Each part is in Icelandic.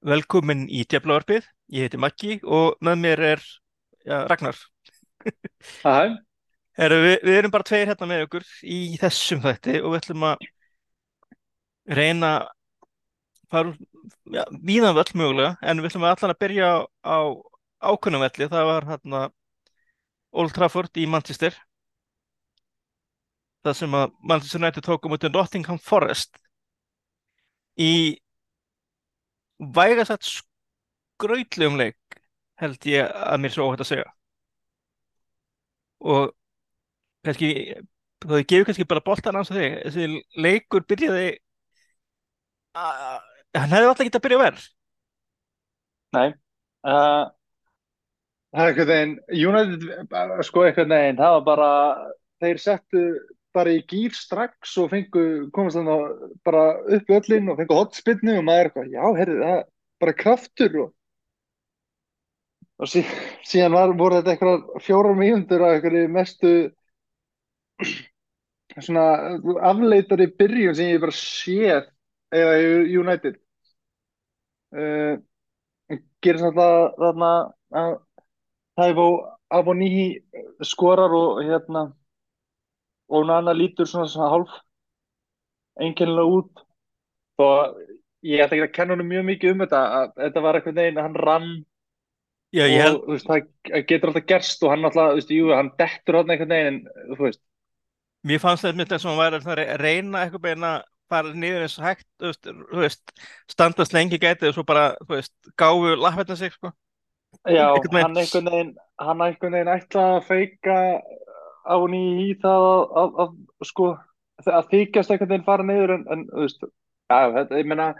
Velkomin í Djaflavarpið, ég heiti Maggi og með mér er ja, Ragnar. Hæ, Heru, við, við erum bara tveir hérna með okkur í þessum þætti og við ætlum að reyna fara ja, víðan völl mögulega en við ætlum að allan að byrja á, ákunnum velli, það var hérna Old Trafford í Manchester. Það sem að Manchester United tókum út í Nottingham Forest í vægast að skrautlegum leik held ég að mér svo óhætt að segja. Og kannski þá gefur kannski bara boltan hans að þig þessi leikur byrjaði að hann hefði alltaf getað að byrja verð nei, uh, það er einhvern veginn, United, uh, sko einhvern veginn, það var bara, þeir settu bara í gýr strax og fengu, komast þannig að bara upp í öllin og fengu hotspinnu og maður er eitthvað, já, herri, það er bara kraftur og, og sí, síðan var, voru þetta eitthvað fjórar mínútur af eitthvað mestu svona afleitari byrjun sem ég bara séð eða í United. Uh, gerir samt að þarna að Tæfó Aboníhi skorar og hérna og Nana lítur svona, svona hálf einkennilega út. Og ég ætla ekki að kenna honum mjög mikið um þetta að þetta var eitthvað neginn að hann rann Já, og held, þú veist, það getur alltaf gerst og hann alltaf, þú veist, jú, hann dettur hann eitthvað neginn en þú veist, mér fannst þetta mitt eins og hann væri að reyna eitthvað beina að fara niður eins og hægt þú veist, standast lengi gætið og svo bara, þú veist, gáfu lappetna sig sko, já, einhvern veginn. hann einhvern veginn hann einhvern veginn ætla að feika á hann í það að, að, að sko, að þykjast einhvern veginn fara niður en, en þú veist, já, þetta, ég meina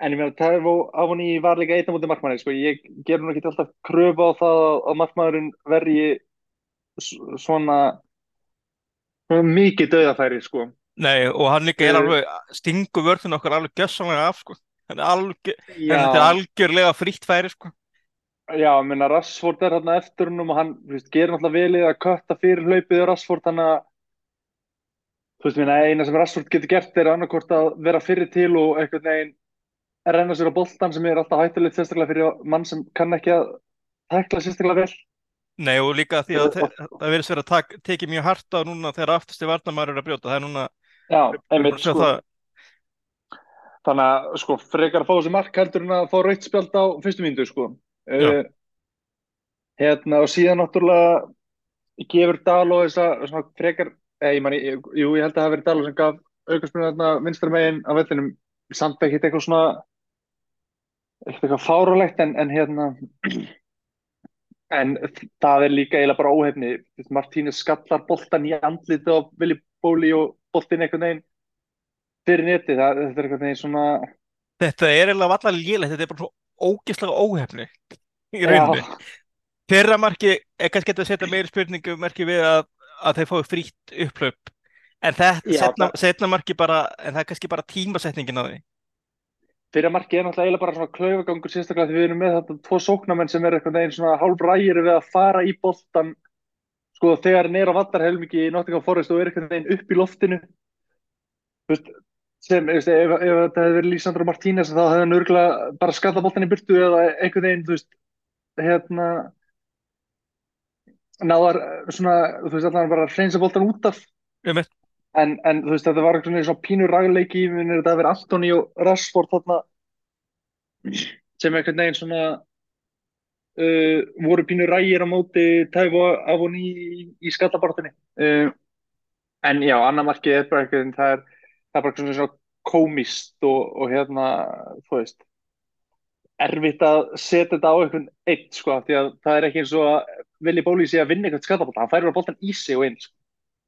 En ég meina, Tæfó Avoní var líka einn á mútið markmanni, sko, ég ger nú ekki alltaf kröfu á það að markmaðurinn verji s- svona mikið döðafæri, sko. Nei, og hann líka er Uh, alveg stingu vörðin okkar alveg gjössamlega af sko, já, þetta er algjörlega frítt færi sko já, ég meina, Rashford er hérna eftir húnum og hann, veist, gerir náttúrulega velið að kötta fyrir hlaupið á Rashford, þannig að, þú veist, meina, eina sem Rashford getur gert er annarkvort að vera fyrir til og einhvern veginn renna sér á boltan sem er alltaf hættulegt sérstaklega fyrir mann sem kann ekki að tækla sérstaklega vel. Nei, og líka því að það verðist verið að tak, tekið mjög hart á núna þegar aftasti varnamæður er að brjóta, það er núna já, einmitt, sko. það Þannig að sko frekar að fá þessi mark heldur en að fá rautt spjald á fyrstu mínútu sko. Uh, hérna og síðan náttúrulega gefur Daló þessa svona frekar, eða ég man, ég, jú ég held að það hafi verið Daló sem gaf aukarspunni þarna vinstra megin á vellinum, samt ekki eitthvað svona eitthvað eitthvað fárulegt en, en hérna en það er líka eiginlega bara óhefni. Martínez skallar boltan í andliti á Vili Bóli og boltin einhvern veginn fyrir neti, það, þetta er einhvern veginn svona þetta er eiginlega allar lélegt, þetta er bara svo ógeðslega óhefni í rauninni. Fyrra marki kannski hægt að setja meiri spurningu merki við að, að þeir fái frítt upplöp, en þetta setna, setna marki bara, en það er kannski bara tímasetningin á því. fyrir markið er náttúrulega eiginlega bara svona klaufagangur sérstaklega því við erum með þetta tvo sóknarmenn sem er einhvern veginn svona hálfrægir við að fara í boltan sko þegar Nero Vattar helmingi í Nottingham Forest og er einhvern veginn upp í loftinu þú veist, sem veist, ef, ef þetta hefði verið Lísandro Martínez þá hefði hann örgulega bara skallað boltan í burtu eða einhvern veginn þú veist hérna náðar svona þú veist allan bara hreinsa boltan út af. En, en þú veist þetta var svona pínur ragleiki minnir þetta að vera Antoni og Rashford þarna sem einhvern veginn svona uh, voru pínur rægir á móti Tævo Avoní í, í skallabartinni uh, en já, annar markið er bara einhvern veginn það er, það er bara svona, svona komist og, og hérna þú veist erfitt að setja þetta á einhvern eitt sko, því að það er ekki eins og að Vili Bóli sé að vinna einhvern skallabartin, hann færir á boltan í sig og inn sko.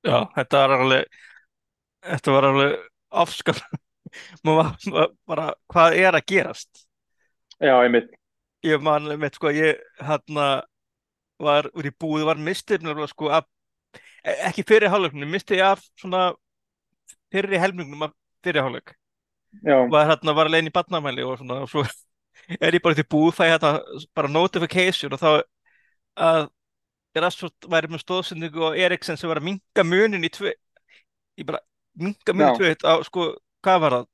já, þetta var alveg, þetta var alveg afskap, maður var bara, hvað er að gerast? já, einmitt, Ég man, með sko, ég hérna var úr í búið, var mistið sko af, e- ekki fyrir hálfleiknum, mistið ég af svona fyrir helmingnum af fyrir hálfleik. já, Var alveg inn í barnamæli og svona, og svo er ég bara til búið, fæ hérna bara notification og þá að Rashford væri með stóðsendingu og Eriksen sem var að minka munin í tvö, ég bara minka munin í tvö, á sko, hvað var það?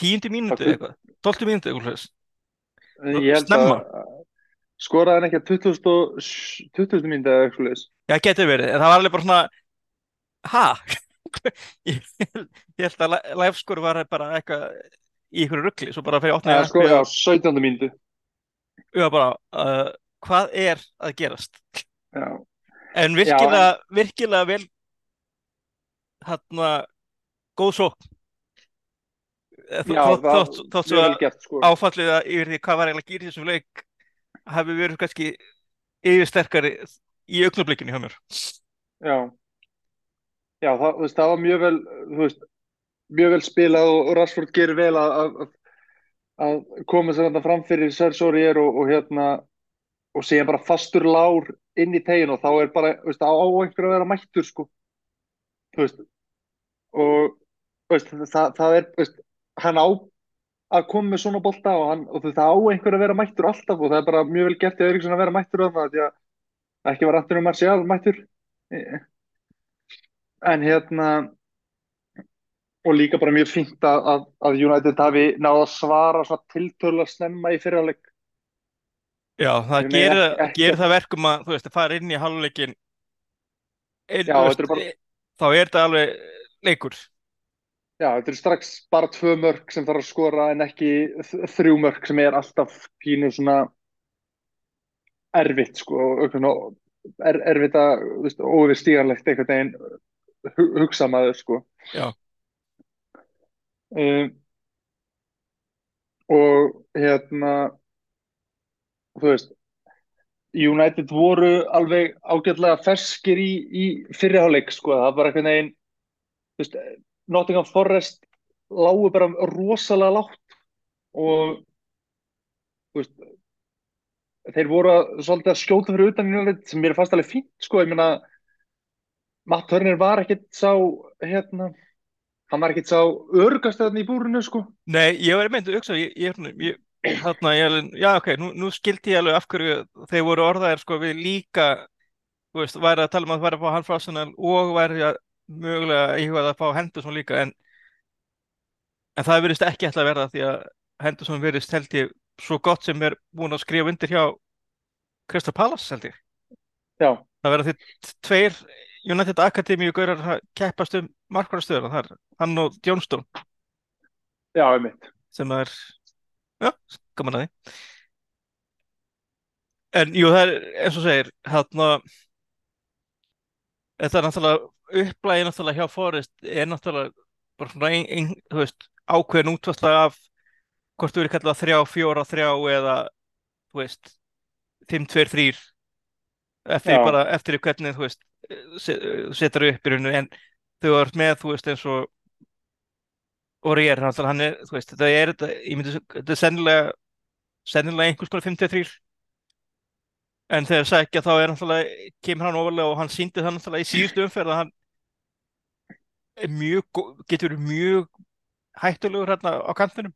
Tíundu það mínútu gull, eitthvað, tólftu mínútu eitthvað, Ég Snemma. að skoraði hann ekki að 20. og- 20. mínúti eða eitthvað. Já, getur verið, en það var alveg bara svona ha? Ég, ég held að livescore var bara eitthvað í ykkur ruggli, svo bara fyrir opnaði Eða sko, já, 17. mínúti. ég var bara, uh, hvað er að gerast? Já, En virkilega, virkilega vel hérna góð svo já þótt svo að sko. áfallið að yfir því hvað var eiginlega í þessum leik hafi verið kannski yfirsterkari í augnablikinu hjá mér Já, já það, veist, það var mjög vel, veist, mjög vel spilað og, og Rashford gerir vel að, að, að koma sér þetta fram fyrir Aurier og, og hérna og síðan bara fastur lár inn í tegin og þá er bara, veist, á á einhver að vera mættur, sko, og, það, það er, hann á að koma með svona bolta og, hann, og það á einhver að vera mættur alltaf og það er bara mjög vel gert í Eiríksson að vera mættur og það, því að ekki var Antonio Martial mættur en hérna og líka bara mjög fínt að, að, að United hafi náða að svara svona tiltölulega snemma í fyrirháleik Já, það gerir, gerir það verkum að þú veist, að fara inn í er bara- þá er þetta alveg leikur. Já, þetta er strax bara tvö mörg sem þarf að skora en ekki þrjú mörg sem er alltaf pínu svona erfitt sko er, erfitt að óyfirstíganlegt einhvern veginn hugsa maður sko. Um, og hérna þú veist United voru alveg ágætlega ferskir í, í fyrirháleik sko, það var einhvern veginn þú veist, Nottingham Forest lágu bara rosalega lágt og þú veist þeir voru að, svolítið að skjóta fyrir utan United sem mér fannst alveg fínt sko, ég meina Matt Turner var ekkit sá hérna, hann var ekkit sá örgast þarna í búrinu sko. Nei, ég var meint að hugsa ég, ég, ég, já ok, nú, nú skildi ég alveg af hverju þeir voru orðaðir sko við líka þú veist, væri að tala um að það væri að fá hann frá Arsenal og væri að mögulega íhugað að fá Henderson líka en, en það verðist ekki að verða því að Henderson verðist held ég svo gott sem er búin að skrifa undir hjá Crystal Palace held ég. Já, það verða því tveir United Academy og gaurar keppast um markvarastöðuna þar, hann og Johnstone já, einmitt. Sem er já, gaman að því. En jú, það er eins og segir hérna þetta er náttúrulega upplægi náttúrulega hjá Forrest er náttúrulega bara svona ein, ein, veist, ákveðin útvarsla af hvort þú verið kallað þrjá, fjóra, þrjá eða þú veist, fimm, tveir, þrýr eftir Já. bara, eftir hvernig þú veist setur upp í rauninu en þú ert með, þú veist, eins og og ég er náttúrulega hann er, þú veist, þetta er þetta, ég myndi, þetta er sennilega sennilega einhvers konar 53 en þegar sækja þá er náttúrulega, kemur hann ofalega og hann síndi það náttúrulega í síðustu umferð að hann er mjög, getur mjög hættulegur hérna á kantinum.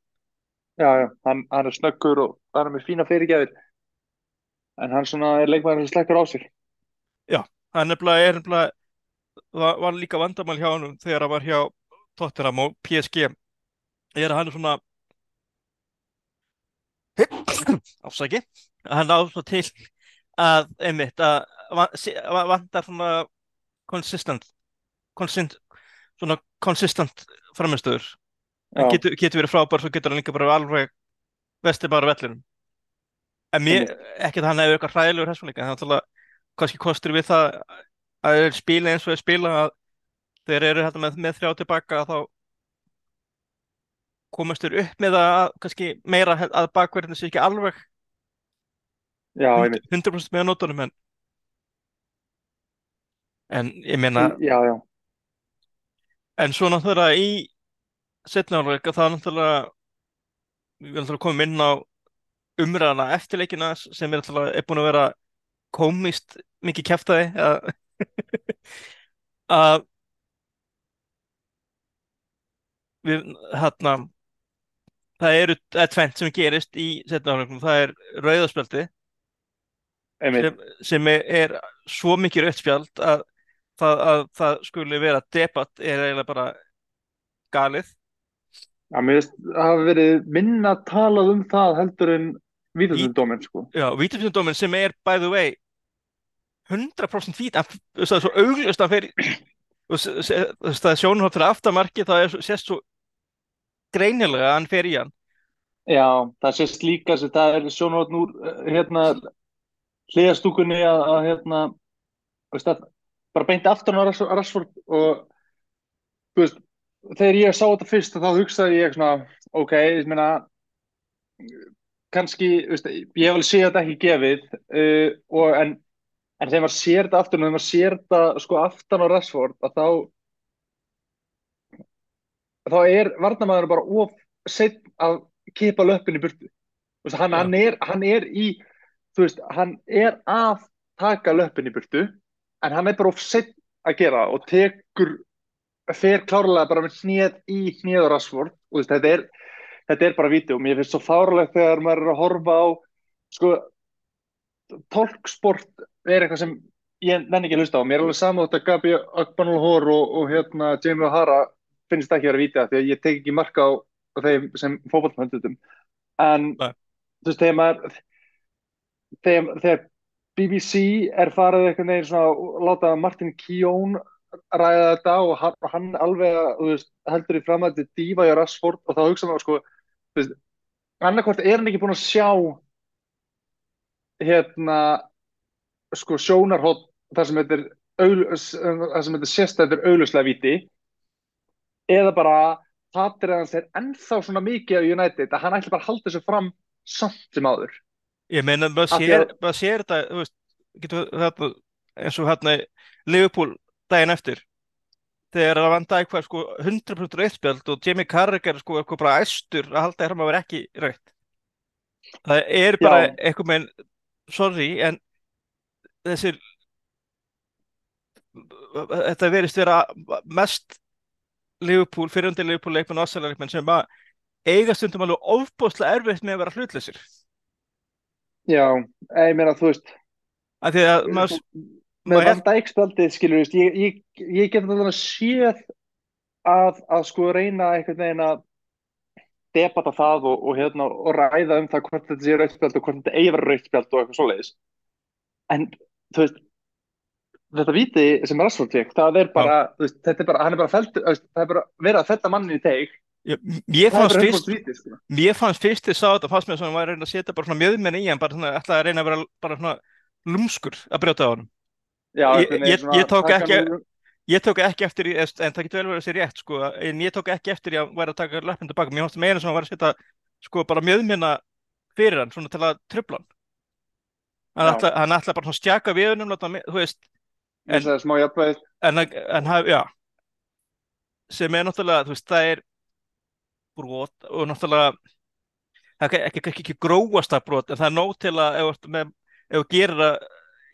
Já, já, hann, hann er snöggur og hann er með fína fyrirgjafir en hann svona er leikmaður sem slekkur á sér hann er nefnilega var, var líka vandamál hjá hann þegar hann var hjá Tottenham og PSG er að hann er svona ásaki hann á svo til að einmitt að va- se- va- vantar svona consistent consistent svona consistent framistöður getur, getur verið frábær svo getur hann líka bara alveg vestið bara vellinum. En mér, ekki að hann hefur eitthvað hræðilegur þessum líka, þannig að kannski kostur við það að þeir spila eins og þeir spila að þeir eru hérna með, með þrjá tilbaka þá komast þeir upp með að kannski meira að bakverðinu sé ekki alveg já, einmitt. 100% með að nótunum en en ég meina já, já, En svo náttúrulega í setna áleika þá náttúrulega við náttúrulega komum inn á umræðana eftir leikina sem er er búin að vera komist mikið kjaftaði að að við hérna það eru er tvennt sem gerist í setna áleikum það er rauðaspjaldi einmitt. sem, sem er, er svo mikið rauðspjald að það, að það skuli vera debatt er eiginlega bara galið. Já, mér finnst það hafa verið minna talað um það heldur en vítatöndóminn sko. Já, vítatöndóminn sem er by the way 100% vít en það er svo auglust að fyrir sjónum fyrir aftamarki það er sérst svo greinilega að hann fer í hann. Já, það sést líka sem það er sjónum úr hérna hliðastúkunni að, að hérna veist, að, bara beinti aftan á Rashford og veist, þegar ég sá þetta fyrst þá hugsaði ég svona ok, ég meina kannski, veist, ég hef alveg séð þetta ekki gefið uh, og en En þegar maður sér þetta aftur, þegar maður sér þetta sko aftan á Rashford, að þá, þá er varnamæður bara of seitt að kipa löppin í burtu. Veist, hann, Já. hann, er, hann er í, þú veist, hann er að taka löppin í burtu, en hann er bara of seitt að gera og tekur, fer klárlega bara með hnið í hnið á Rashford. Og, veist, þetta, er, þetta er bara vídeo. Mér finnst svo fárlegt þegar maður er að horfa á, sko, tólksport er eitthvað sem ég nenni ekki að hlusta á. Mér er alveg saman þetta Gabi Akbanulhor og, og hérna Jamie O'Hara finnst ekki að vera vítið því að ég tek ekki marka á, þeim sem fótballmöndutum. En Nei. þú veist, þegar maður þegar, þegar BBC er farið einhvern veginn svona að láta Martin Keown ræða þetta og hann, hann alveg að, veist, heldur í fram að þetta er dífa í Rashford og þá hugsa maður sko, annarkvort er hann ekki búin að sjá hérna sko sjónarhótt þar sem þetta er að er augljóslega víti eða bara hattir hans er ennþá svona mikið á United að hann ætli bara að halda þessu fram samt sem áður Ég meina, maður sér, að- maður sér þetta, veist, getur þetta, eins og hérna Liverpool daginn eftir, þegar það vann dag hvað, sko, 100% rauðspjald og Jamie Carragher, sko, eitthvað bara æstur að halda að vera ekki rauðt. Það er bara Já. eitthvað með, sorry, en þessir, þetta verist vera mest Liverpool, fyrirhundi Liverpool leikmenn og Arsenal leikmenn sem að eiga stundum alveg ofbóðslega erfitt með að vera hlutlausir. Já, ég meina þú veist Af því að maður, með Dijk spjaldið skilur ég, ég, ég get þetta séð að, að sko reyna einhvern veginn að debata það og, og, hérna, og ræða um það hvort þetta sé rauðspjald og hvort þetta eigi að vera rauðspjald og eitthvað svoleiðis en þú veist þetta viti sem Rashford fekk það er bara, þú veist, þetta er bara, hann er bara veist, það er bara verið að fella mannin í teig. Ég, ég er fannst fyrst, mér fannst fyrst þið sá þetta, fannst mér að maður reyna að setja bara svona mjöðmenn í hann, bara svona, ætlaði að reyna að vera bara svona lúmskur að brjóta á hann. Já, Ég- ég- ég tók ekki- Ég tók ekki eftir en það getur vel verið að sé rétt, sko, en ég tók ekki eftir að vera að taka löppin tilbaka. Mér fannst meira sem að vera að setja, sko, bara mjöðmenna fyrir hann, ætla, hann ætla bara að stjaka við hennum, þú veist, en, en haf, já, sem er náttúrulega, þú veist, það er brot og náttúrulega, það er ekki, ekki, ekki gróasta brot, en það er nóg til að ef þú þú gerir það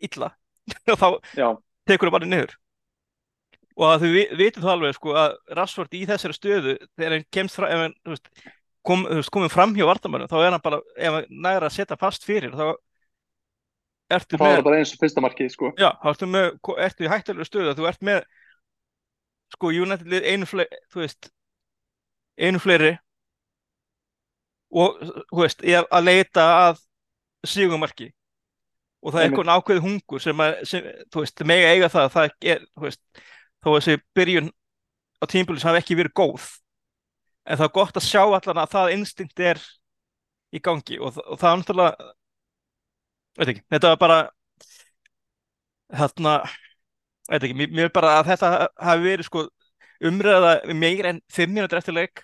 illa, þá Já, tekur það bara niður. Og að þau vi- vitum það alveg, sko, að Rashford í þessari stöðu, þegar hann kemst fram, ef hann, þú kom, þú komið fram hjá vartamönnum, þá er hann bara, ef hann næra að setja fast fyrir, þá ertu það með bara eins og fyrsta markið sko. Já, þá ertu, með, ertu í hættulega stöðu að þú ert með sko United einu fleiri veist einu fleiri og þú veist, ég er að leita að sigumarki og það er eitthvað ákveð hungur sem að, sem, þú veist, mega eiga það það er, veist, þó að þessi byrjun á tímbulis hafi ekki verið góð. En það er gott að sjá allan að það instinkt er í gangi og, og það er náttúrulega veit ekki, þetta var bara þarna veit ekki, mér, mér bara að þetta hafi verið sko umræða meir en fimm mínútur eftir leik.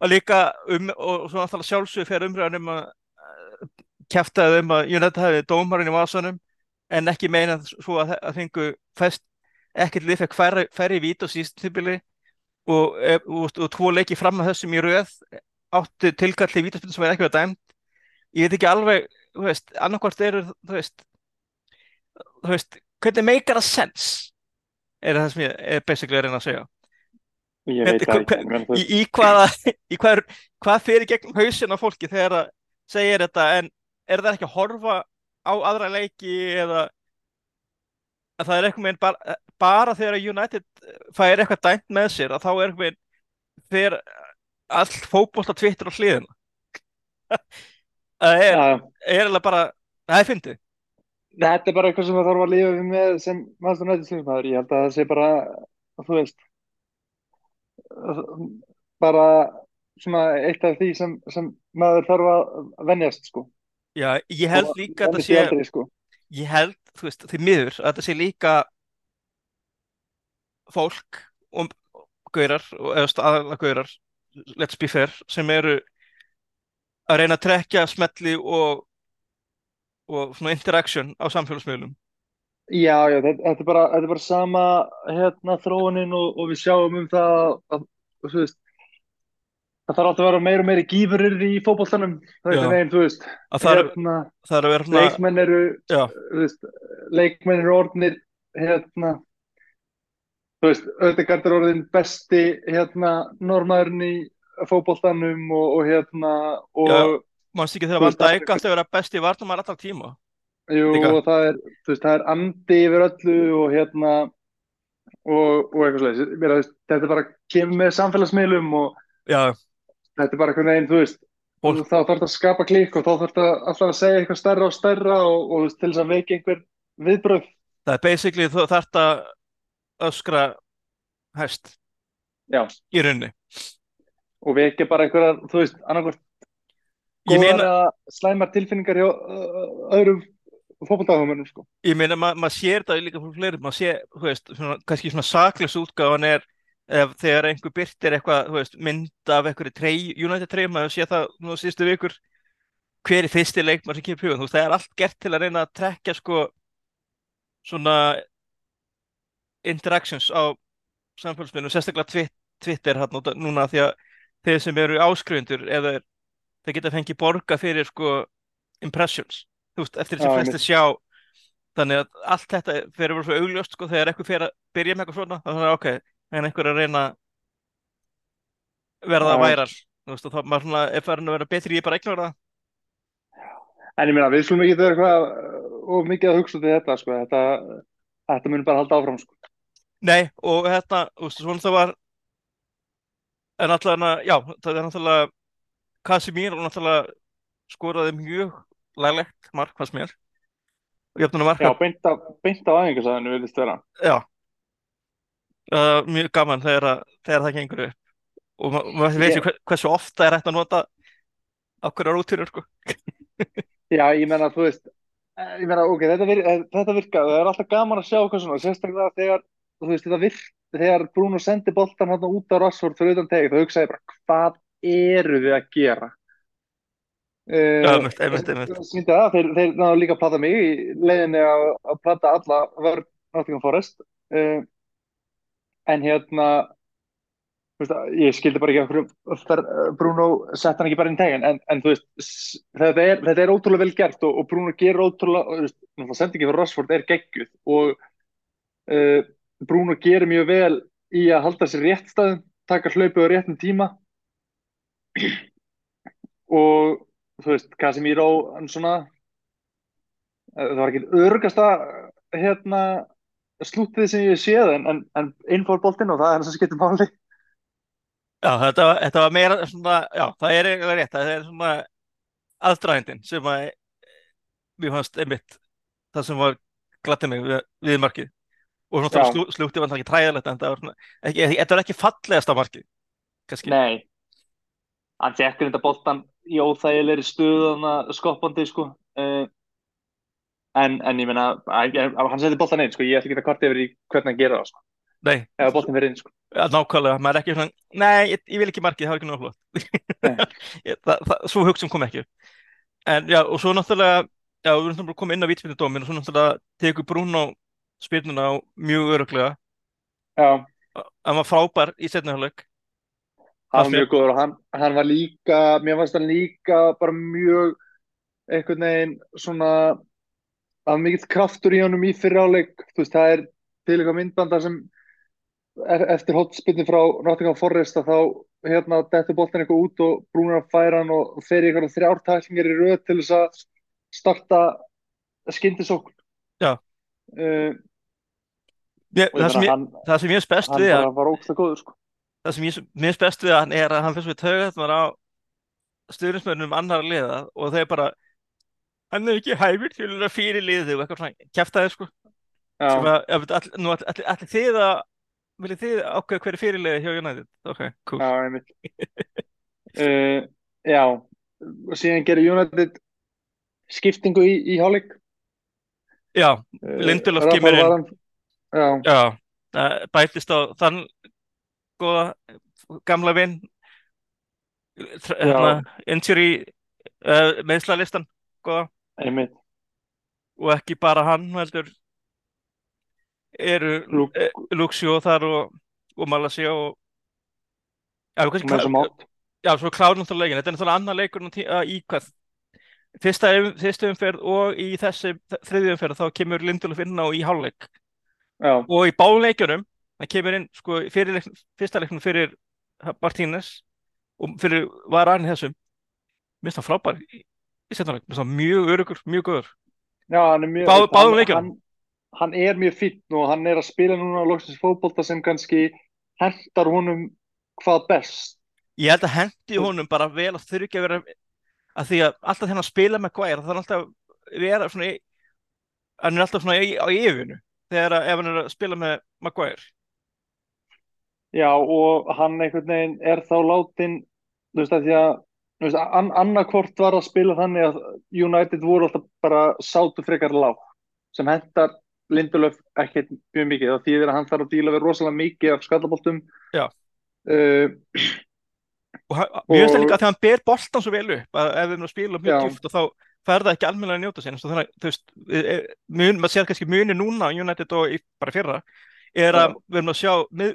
Og líka um og svo náttúrulega sjálfsög fyrir umræðan um að kæftaði um að United hafi dómarinn í vasanum en ekki meina svo að það fengu fest ekkert lið færri, færri vít á síðust tíbili og, og, og, og tvo leiki fram að þessum í röð áttu tilkalli vítaspilin sem er ekki verið dæmt ég veit ekki alveg, þú veist, annarkvort eru, þú veist þú veist, hvernig meikar það sens? Er það sem ég er basically að reyna að segja. Ég veit það ekki í, í hvaða í hvað, er, hvað fyrir gegnum hausin á fólki þegar það segir þetta en er það ekki að horfa á aðra leiki eða að það er eitthvað með bara, bara þegar United fær eitthvað dæmt með sér að þá er eitthvað með þegar all fótbolt að tvittur á hliðina það er, alveg bara það er fyndið þetta er bara eitthvað sem það þarf að lifa við með sem maður nættið slingmaður. Ég held að það sé bara, þú veist, bara svona eitt af því sem, sem maður þarf að venjast, sko. já, ég held Og líka að því sé aldrei, sko. ég held, þú veist, því miður að þetta sé líka fólk og gaurar, eða aðalega gaurar let's be fair, sem eru að reyna að trekja smetli og og svona interaction á samfélagsmiðlum. Já, já, þetta, er bara, þetta er bara sama hérna þróunin og, og við sjáum um það að, þú veist, það þarf alltaf að vera meira og meiri gífurir í fótboltanum. Það er neginn, þú veist, að það er, hérna, það er að vera svona leikmenn eru, já, þú veist, leikmenn eru orðnir, hérna, þú veist, Ödegard er orðin besti, hérna, normaðurinn í fótboltanum og, og hérna, og, mannst ekki þegar Van Dijk alltaf vera besti varnamæður alltaf tíma? Jú, líka. og það er, veist, það er andi yfir öllu og hérna, og, og eitthvað að, þetta er bara kemur með samfélagsmiðlum og já, þetta er bara einhvern veginn, þú veist, Fólk- þá þarf þetta að skapa klikk og þá þarf þetta alltaf að segja eitthvað stærra og stærra og, og veist, til þess að veiki einhver viðbröð. það er basically þarft að öskra hæst Já, í rauninni og vekja bara einhverjar, þú veist, annarkvært ég góðar meina, eða slæmar tilfinningar hjá öðrum fótboltahumennum, sko. ég meina ma maður sér þetta líka fyrir fleiri, maður sér, þú veist svona, kannski svona saklis útgáfan er ef þegar einhver byrtir eitthvað þú veist, mynd af einhverju trey, United treyjum maður sé það nú síðustu vikur hver er fyrsti leikmar sem kemur hugan þú veist, það er allt gert til að reyna að trekja sko svona interactions á samfélagsmiðlum, sérstaklega Twi- Twitter hann, núna því að þeir sem eru áskrifundur eða þeir, geta fengið borga fyrir sko impressions, veist, eftir Já, þessi flesti sjá. Þannig að allt þetta fyrir að vera svo augljóst sko þegar eitthvað fyrir að byrja með eitthvað svona þannig að ok, en einhver er að reyna að verða væral veist, þá maður svona er farin að vera betri í bara að ignora það. En ég meina, við skulum ekki vera eitthvað uh, og mikið að hugsa út í þetta, sko. Þetta, þetta mun bara halda áfram, sko. Nei, og þetta, þú veist, svona það var en náttúrulega, já, það er náttúrulega Casemiro náttúrulega skoraði mjög laglegt mark, og jöfnuna marka, Já, beint á, beint á æfingarsæðinu vilist vera. já, uh, mjög gaman þegar, að- þegar það gengur upp. Og ma maður veit ekki hver, hversu ofta er hægt að nota ákveðar rútínur, sko. Já, ég meina, þú veist, eh, ég meina, ok, þetta, vir, þetta virka, það er alltaf gaman að sjá hvað svona, sérstaklega þegar, veist, þetta virk, þegar Bruno sendi boltan hann út á Rashford fyrir utan tegi, þá hugsaði ég bara, hvað eru við að gera? Einmitt, einmitt. Sýndi það, þeir, þeir náðu líka að plata mig í leiðinni að, að plata alla vörn Nottingham Forest, uh, en hérna, veist, ég skildi bara ekki af hverju Bruno sett hann ekki bara inn í tegin en, en veist, þetta er, þetta er ótrúlega vel gert og, og Bruno gerur ótrúlega og, þú veist, náttúrulega sendingi fyrir Rashford er geggjuð og uh, Bruno gerir mjög vel í að halda sér rétt staðum taka hlaupið á réttum tíma. Og þú veist, Casemiro svona eh, það var ekki örgasta hérna slúttið sem ég séð en, en, en innfór boltinn og það er það sem skiptir máli. Já, þetta, þetta var meira svona, já, það er eiginlega rétt, það er svona aðdragindin sem að mér fannst einmitt það sem var glattið mig við, við markið og slú, slúktið var það ekki træðilegt en það var ekki, þetta var ekki fallegasta markið, kannski. Nei. Hann tekur þetta boltan í óþægilegri stöðuna skoppandi sko. Uh, en, en ég að- hann setur boltan inn sko ég ætla ekki að kvarta yfir í hvernig hann gera það sko. Nei, inn sko. Ja, nákvæmlega, maður er ekki svona, nei, ég, ég vil ekki markið, það var ekki náttúrulega svo hugsun kom ekki. En já, og svo náttúrulega, já, við erum náttúrulega komið inn á vítfyndudómin og svo náttúrulega tekur Bruno spyrnuna á mjög öruglega, Já, hann var frábær í setniháleik. hann var mjög góður og hann, hann var líka mér fannst hann líka bara mjög einhvern veginn svona að mikill kraftur í honum í fyrir áleik þú veist það er til eitthvað myndbanda sem e- eftir hotspinni frá Nottingham Forest að þá hérna dettur boltan eitthvað út og brúnar að færa hann og fer í eitthvað þrjár tæklingar í röð til þess að starta skyndisókn. Já. uh, Mér, það, sem meina ég, hann, það sem ég er best hann við að, góður sko. það sem ég er best við að hann er að hann fyrst við þetta á stuðnismönnum annar liða og þeir bara hann er ekki hæfur til að fyrir liðið og eitthvað svona kæftæði sko. Allir all, þið að viljið þið ákveða hverju fyrirliði hjá United? Ok, cool. Já, einmitt. Uh, Já. Og síðan gerir United skiptingu í, í hálfleik já, uh, Lindelof Rafael kemur inn Já, já, bætist á þann góða gamla vinn hérna, injury uh, meðslalistan góða. Einmitt. Og ekki bara hann heldur eru Luke- eh, Luxio þar og, og Malasía og já, þessum klá- já, svo klárum þá leikin. Þetta er náttúrulega annar leikur að í hvað? Fyrsta, fyrsta umferð og í þessi þriðju umferð þá kemur Lindelof inn á í hálfleik Já, og í báðum leikjunum hann kemur inn sko fyrir fyrsta leiknum fyrir Martínez og fyrir var hann í þessum minnst það frábær í, setnarleik, minnst það mjög örugur, mjög góður. Hann er Báð- báðum hann- leikjunum. hann, hann er mjög fínn og hann er að spila núna loksins fótbolta sem kannski hentar honum hvað best. Ég held að hendi honum bara vel að þurfi ekki að vera að því að alltaf hann spila með Guire það er alltaf að vera svona hann er alltaf svona í, á yfirnu þegar að, ef hann er að spila með Maguire? Já, og hann einhvern veginn er þá látin þú veist að því að veist, an, annarkvort var að spila þannig að United voru alltaf bara sátu frekar lág sem hentar Lindelöf ekkert mjög mikið. Þá þýðir að hann þarf að díla við rosalega mikið af skallaboltum. Já. uh, og mjög Og- stæð líka að þegar hann ber boltan svo vel upp að ef erum að spila mjög djúft og þá fær það ekki almennilega að njóta sér þannig að þú veist, eh, mun, maður sér kannski muni núna á United og í, bara fyrra er að við erum að sjá mið,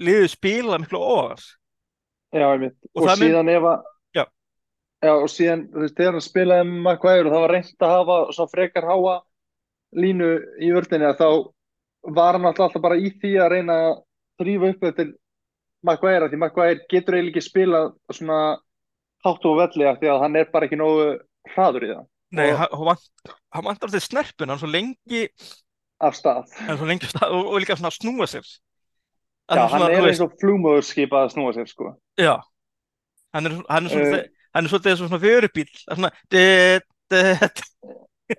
liðið spila miklu óvars Já, einmitt. Og Og, það mun- síðan ef að Já. Já, og síðan, þú veist, þegar hann spilaði með Maguire og það var reynt að hafa svona frekar háa línu í vördinni að þá var hann alltaf bara í því að reyna að þrýfa upp eftir Maguire því Maguire getur eiginlega ekki spilað svona hátt og velli af því að hann er bara ekki nógu hraður í það Nei, hann, hann vant- hann vantar til snerpun hann er svo lengi, af stað. hann er svo lengi af stað, og, og líka svona að snúa sér Já, hann svona, er þú eins og flugmóðurskip að snúa sér, sko. Já, hann er, hann er, Eh. svolítið, hann er svolítið og svona er svona.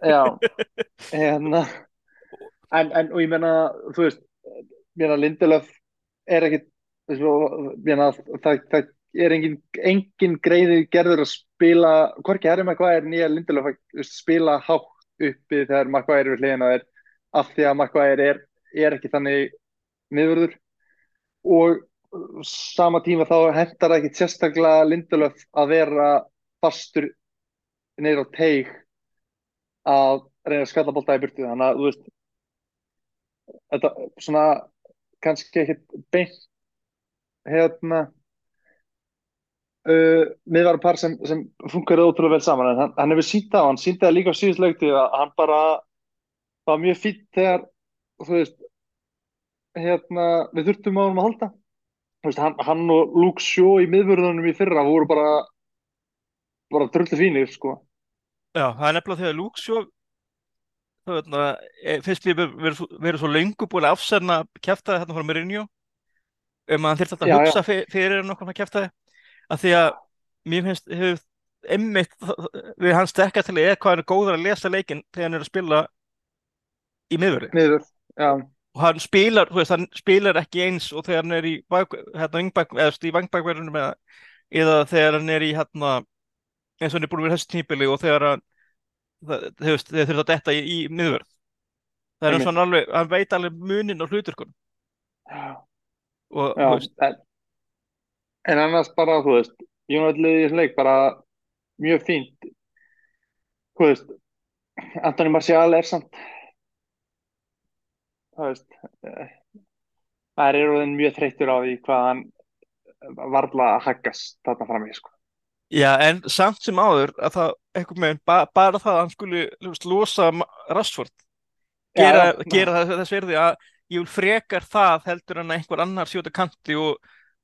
Já, hérna en, en, og ég meina, þú veist ég meina, Lindelöf er ekkit það, það er engin, engin greiði gerður að spila, hvorki Harry Maguire nýja Lindelöf að spila hátt uppi þegar Maguire er við hliðina á þér af því að Maguire er, er ekki þannig miðvörður. Og sama tíma þá hentar það ekki sérstaklega Lindelöf að vera fastur niður á teig að reyna að skalla bolta í burtu. Þannig að þú veist þetta svona kannski ekkit beint hérna uh, miðvarapar sem, sem funkar ótrúlega vel saman en hann, hann hefur sínt á, hann síndi það líka á síðust leikti að hann bara var mjög fýtt þegar þú veist hérna, við þurftum á honum að halda. Veist, hann, hann og Luke Shaw í miðvörðunum í fyrra voru bara bara drullu fínir sko. Já, það er nefnilega þegar Luke Shaw veitna, finnst mér verið svo, lengur búin að afsarna kjæftaði hérna frá Mourinho um að hann þyrfti alltaf Já, að hugsa fyr, fyrir nokkuð kjæftaði að því að mér finnst hefur emmitt við hans stekka til eða hvað hann er góður að lesa leikinn þegar hann er að spila í miðvöri miður, já, og hann spilar, þú veist, hann spilar ekki eins og þegar hann er í hérna, vingbak, eða eða, þegar hann er í hérna eins og hann er búin við þessu tímpili og þegar hann þegar þurft að detta í, í miðvörð. Það er Einmitt. svona alveg, hann veit alveg munin á hluturkun já, og já veist, en, en annars bara, þú veist United liðið í þessum leik bara mjög fínt þú veist Antoni Martial er samt þú veist eh, það er orðin mjög þreyttur á því hvað hann varla að haggast þarna fram í sko. já, en samt sem áður að það, einhvern veginn, ba, bara það að hann skuli veist, losa Rashford gera, já. gera þess verði að ég vil frekar það heldur en einhver annar sjóta kanti og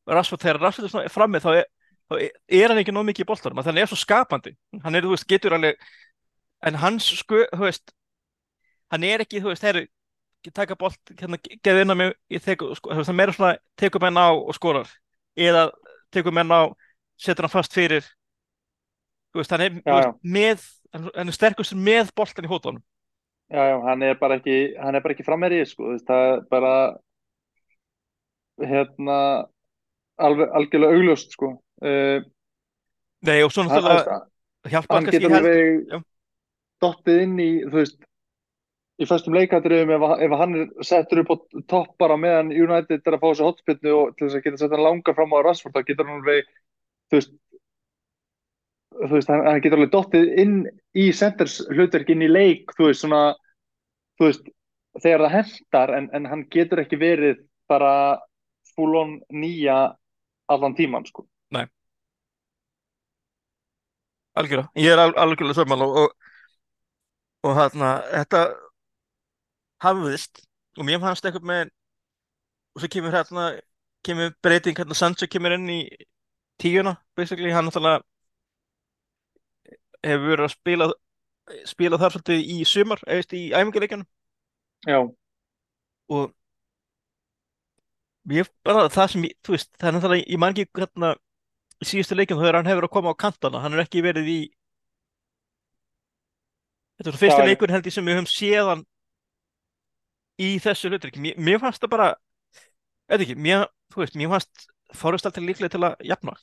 Rashford, þegar Rashford er svona frammi þá er, þá er hann ekki nóg mikið í boltanum þannig að hann er svo skapandi. Hann er, þú veist, getur alveg en hans sko, þú veist hann er ekki, þú veist, herru taka bolt, hérna, geða inn á mig teku, sko, þú veist, hann meira svona tekur menn á og skorar. Eða tekur menn á setur hann fast fyrir. Þú veist, hann er, Já, veist, með hann er sterkustur með boltan í hótunum. Já, já, hann er bara ekki, hann er bara ekki framherji, sko, þú veist, það er bara, hérna, alveg, algjörlega augljóst, sko. Uh, Nei, og svo náttúrulega hann, hjálpar hann getur alveg dottið inn í, þú veist, í fyrstum leikandriðum ef, ef hann settur upp á topp bara meðan United er að fá þessu hotspinnu og til þess að geta sett hann langa fram á Rashford, þá getur hann alveg, þú veist, þú veist, hann, hann getur alveg dottið inn í centers hlutverk inn í leik, þú veist, svona, þú veist, þegar það hendar, en, en hann getur ekki verið bara full on nýja allan tíman, sko. algjörlega, ég er al algjörlega sögmal og, og, og þarna, þetta hafðist og mér fannst eitthvað með og svo kemur hérna kemur breyting hérna Sancho kemur inn í tíuna, basically, hann náttúrulega hefur verið að spila spila þar svolítið í sumar, eða í æfingarleikjunum Já, og ég bara það sem, ég, þú veist, það er náttúrulega ég man ekki hérna í síðustu leikjum þegar hann hefur að koma á kantana, hann er ekki verið í þetta er fyrsti Já, leikur held ég sem við höfum séð hann í þessu hlutverki, mér, mér fannst það bara eða ekki, mér, þú veist, mér fannst Forrest alltaf líklega til að jafna.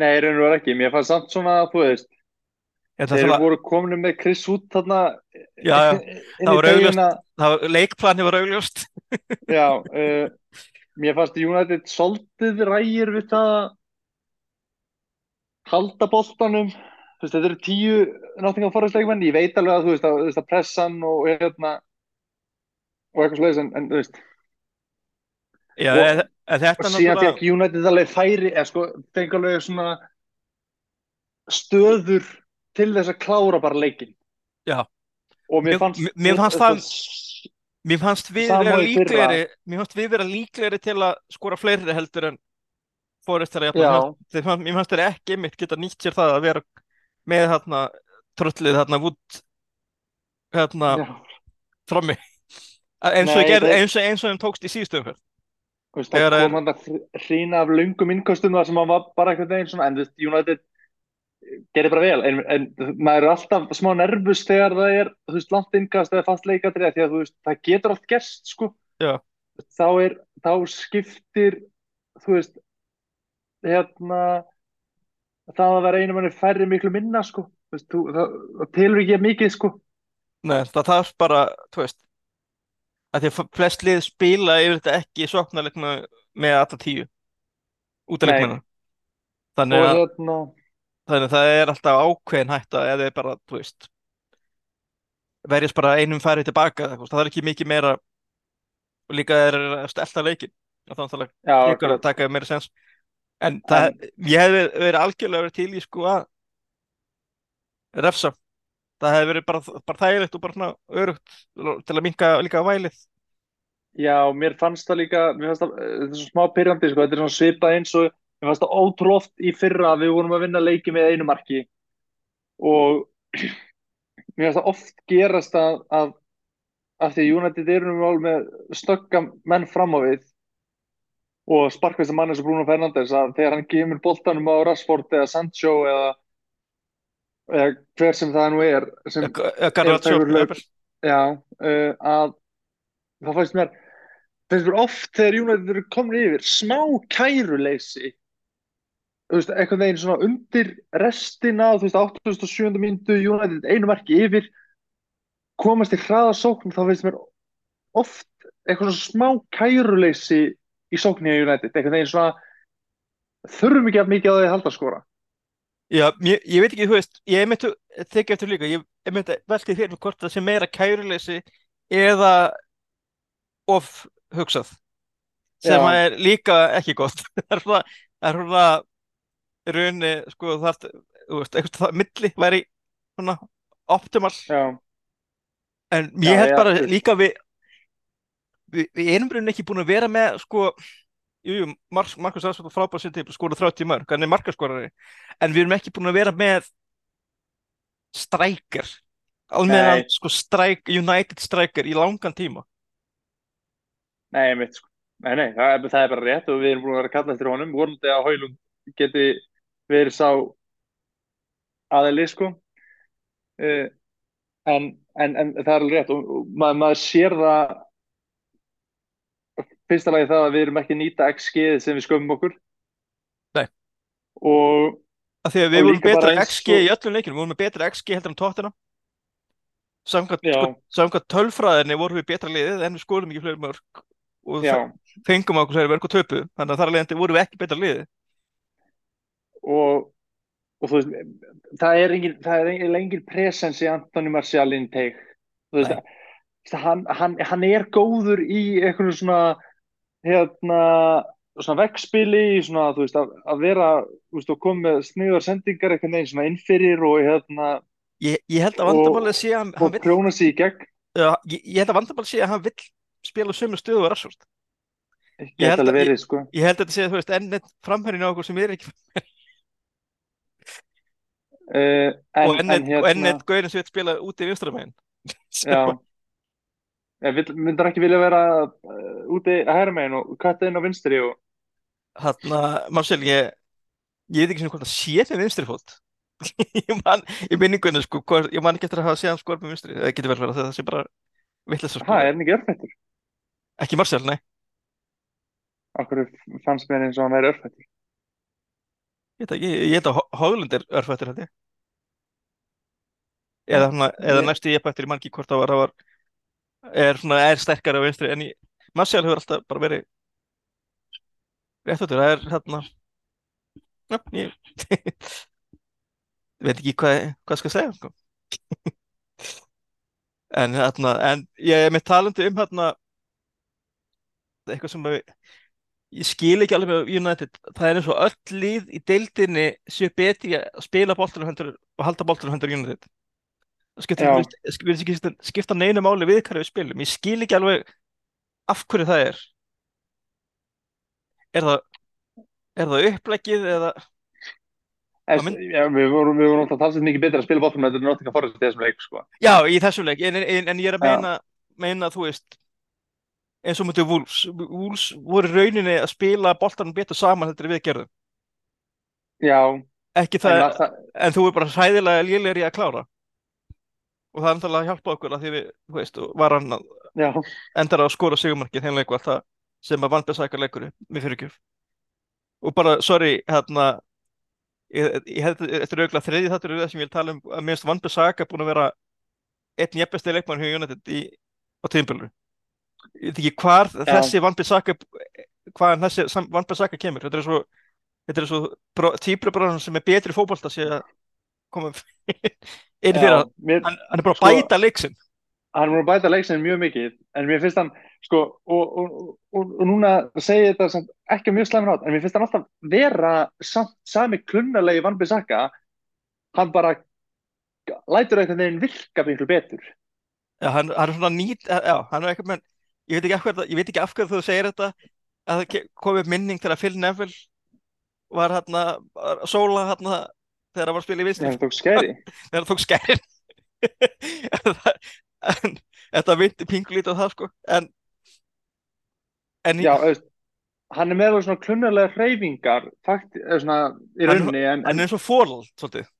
Nei, raun og verið ekki, mér fannst samt svona, þú veist, þeir það, voru komin með Chris út þarna Já, já, það var augljóst. leikplani var augljóst. Já, uh, mér fannst United soldið rægir við það að halda boltanum. Veist, þetta eru tíu Nottingham Forest leikmenn, ég veit alveg að þú veist að, þú veist, að pressan og hérna og eitthvað slegis en, en þú veist. Já, Og- en þetta og síðan náttúrulega fekk United alveg færi eða sko, fengi alveg svona stöður til þess að klára bara leikin Já. og mér fannst mér- mér fannst það- það Mér fannst við vera líklegri Mér fannst við vera líklegri til að skora fleiri heldur en Já. Mér fannst- þeir ekki einmitt geta nýtt sér það að vera með þarna tröllið þarna út hérna já, frammi. Eins og, Nei, gerð, þeir- eins og eins og þeim tókst í síðustu umferð. Þú veist, það kom hann að hrína af löngum innkostum þar sem hann var bara einhvern veginn svona en þú veist, United gerir bara vel en, en maður er alltaf smá nervus þegar það er, þú veist, langt innkast eða fast leikadrið því að þú veist, það getur allt gerst sko Já. þá er, þá skiptir þú veist hérna það að vera einu manni færri miklu minna sko Þú veist, þú, það, það telur ekki mikið sko Nei, það þarf bara, þú veist að því að flest lið spila yfir þetta ekki sóknarleikna með alltaf tíu út af Nei. leikmina þannig að, hérna þannig að það er alltaf ákveðin hætta eða er bara, þú veist verjast bara einum færi tilbaka það er ekki mikið meira og líka er að stelta leikin þannig að það taka meira sens en það, ég hef verið algjörlega verið til í sko að refsa. Það hefði verið bara, bara þægilegt og bara svona örugt til að minka líka vælið. Já, mér fannst það líka, mér fannst það, eh, þetta er svo smá pyrrandi, sko, þetta er svona svipað eins og, mér fannst það oft í fyrra að við vorum að vinna leiki með einu marki og mér fannst það oft gerast að, að, að því að United eru með stögga menn fram á við og sparkvæsta mann eins og Bruno Fernandes að þegar hann kemur boltanum á Rashford eða Sancho eða, eða hver sem það nú er sem jafnvel. Já, uh, að það fannst mér finnst mér oft þegar United eru komin yfir smá kæruleysi þú veist, einhvern veginn svona undir restina, þú veist, 87. mínútu United einu marki yfir komast í hraðasókn þá finnst mér oft eitthvað svona smá kæruleysi í sókninni á United, einhvern veginn svona þurfum ekki að mikið að halda að skora Já, ég, ég veit ekki, þú veist, ég er myndi þykja eftir líka, ég er myndi velti fyrir hvort það sé meira kæruleysi eða of hugsað sem Já. er líka ekki gott það er svona, rauninni, sko, það veist, eitthvað það milli væri svona optimal, Já, en Já, ég held já, bara veist. líka við við, við erum rauninni ekki búin að vera með, sko jú, jú, Mar Markus frábær sér til skóra 30 mörg, hann er markaskorari? En við erum ekki búin að vera með strækir. Alveg Nei. sko stræk, United strækir í langan tíma. Nei, mitt sko. Nei, nei, það er, það er bara rétt og við erum búin að vera að kalla eftir honum. Vonandi að Hólund geti verið sá aðili sko uh, en, en, en það er alveg rétt og, og maður, maður sér það fyrsta lagi það að við erum ekki að nýta XG sem við skömmum okkur Nei. og Af því að við vorum betra XG og- í öllum leikinu, við vorum með betra XG heldur en tóttina. Samkvæmt, Já. sko, samkvæmt tölfræðinni vorum við betra liðið en við skorum ekki fleiri mörg og fengum okkur og töpu. Þannig að þar alveg vorum við ekki betra liðið. Og, og þú veist það er engin, það er engin, presens í Antoni Marcial intake. Þú veist, hann, hann, hann er góður í eitthvað svona hérna svona veggspili í svona, þú veist, að, að vera þú veist, og koma með sniðar sendingar eitthvað neginn svona innfyrir og hérna Ég, ég held að vandamálið sé að hann, vill, prjóna sig í gegn. Já, ég, ég held að vandamálið sé að hann vill spila sömu stöðu og Rashford. Ég held að- verið, sko. Ég held að þetta sé, þú veist, enn eitt framherrin á okkur sem er ekki, uh, en, og enn eitt, en og enn hérna gaurin vil spila út í vinstramegin. já ég myndar ekki vilja vera uh, úti að hæra megin og katta inn á vinstri og Þarna, Marcel, ég, ég veit ekki sem hvort það sé með vinstri fót. ég man, í minningunni, sko, hvort, ég man ekki eftir að hafa séð hann skor með vinstri. Það getur vel verið að það sé bara vitleisa, sko. ha, er hann ekki örfættur? Ekki Marcel, nei. Akkur fannst mér eins og hann væri örfættur Ég ekki, veit að Hóglund er örfættur, ég. Eða, svona, eða næstu ég bættir í mangi hvort það var, er svona, er sterkari á vinstri, en Marcel hefur alltaf bara verið réttfættur, það er, hérna, ég, veit ekki hvað, hvað skal segja, sko. En hérna, en ég er með talandi um hérna eitthvað sem að ég skil ekki alveg með United. Það er eins og öll lið í deildinni séu betri að spila boltanum hendur og halda boltanum hendur United. Ekki skipta, skipta neinu máli við hvað við spilum. Ég skil ekki alveg af hverju það er. Er það er það uppleggið eða mynd- já, við vorum, við vorum alltaf talsett mikið betra að spila bóttum en þetta er náttúrulega forðast í þessum leik sko. já, í þessum leik. En, en, en ég er að meina, meina þú veist eins og mútið Wolves. Wolves voru rauninni að spila boltanum betur saman þetta við gerðum. Já, ekki en, það, að, það, en þú er bara hræðilega lélegri í að klára. Og það er náttúrulega að hjálpa okkur að því við, þú veist, og var hann að já, endar á að skora sigumarkið þeim leiku alltaf sem að vant besækja leikur með fyrirgjöf. Og bara, sorry, hérna þetta er auðvitað þriði þáttur í það sem ég vil tala um að minnst vant besækja búin að vera einn jefnbesti leikmann hjá United í, á tíðinbölu ég ekki hvar þessi vant besækja hvaðan þessi vant besækja kemur. Þetta er svo, er svo tíbrubráðan sem er betri sé að koma inn fyrir já að hann, hann er bara Sko- bæta leiksinn hann voru að bæta leiksin mjög mikið en mér finnst hann sko, og, og, og, og núna segi ég þetta ekki mjög slæmur átt en mér finnst hann alltaf vera samt sami klunnalegi Van Bissaka hann bara lætur einhvern veginn virka miklu betur. Já, hann, hann er svona nýt, já, hann er eitthvað menn, ég veit ekki af hverju, ég veit ekki af hverju þú segir þetta, að það kom upp minning að Phil Neville var hérna, að sóla hérna, þegar hann var að spila í vinstri, það tók skæri þegar hann tók skærin. en þetta vindi pingulítið á það, sko, en, en já, auðvist, hann er með svona klunnalega hreyfingar eða svona í Hann- rauninni en, hann en, er eins og fórl, svolítið.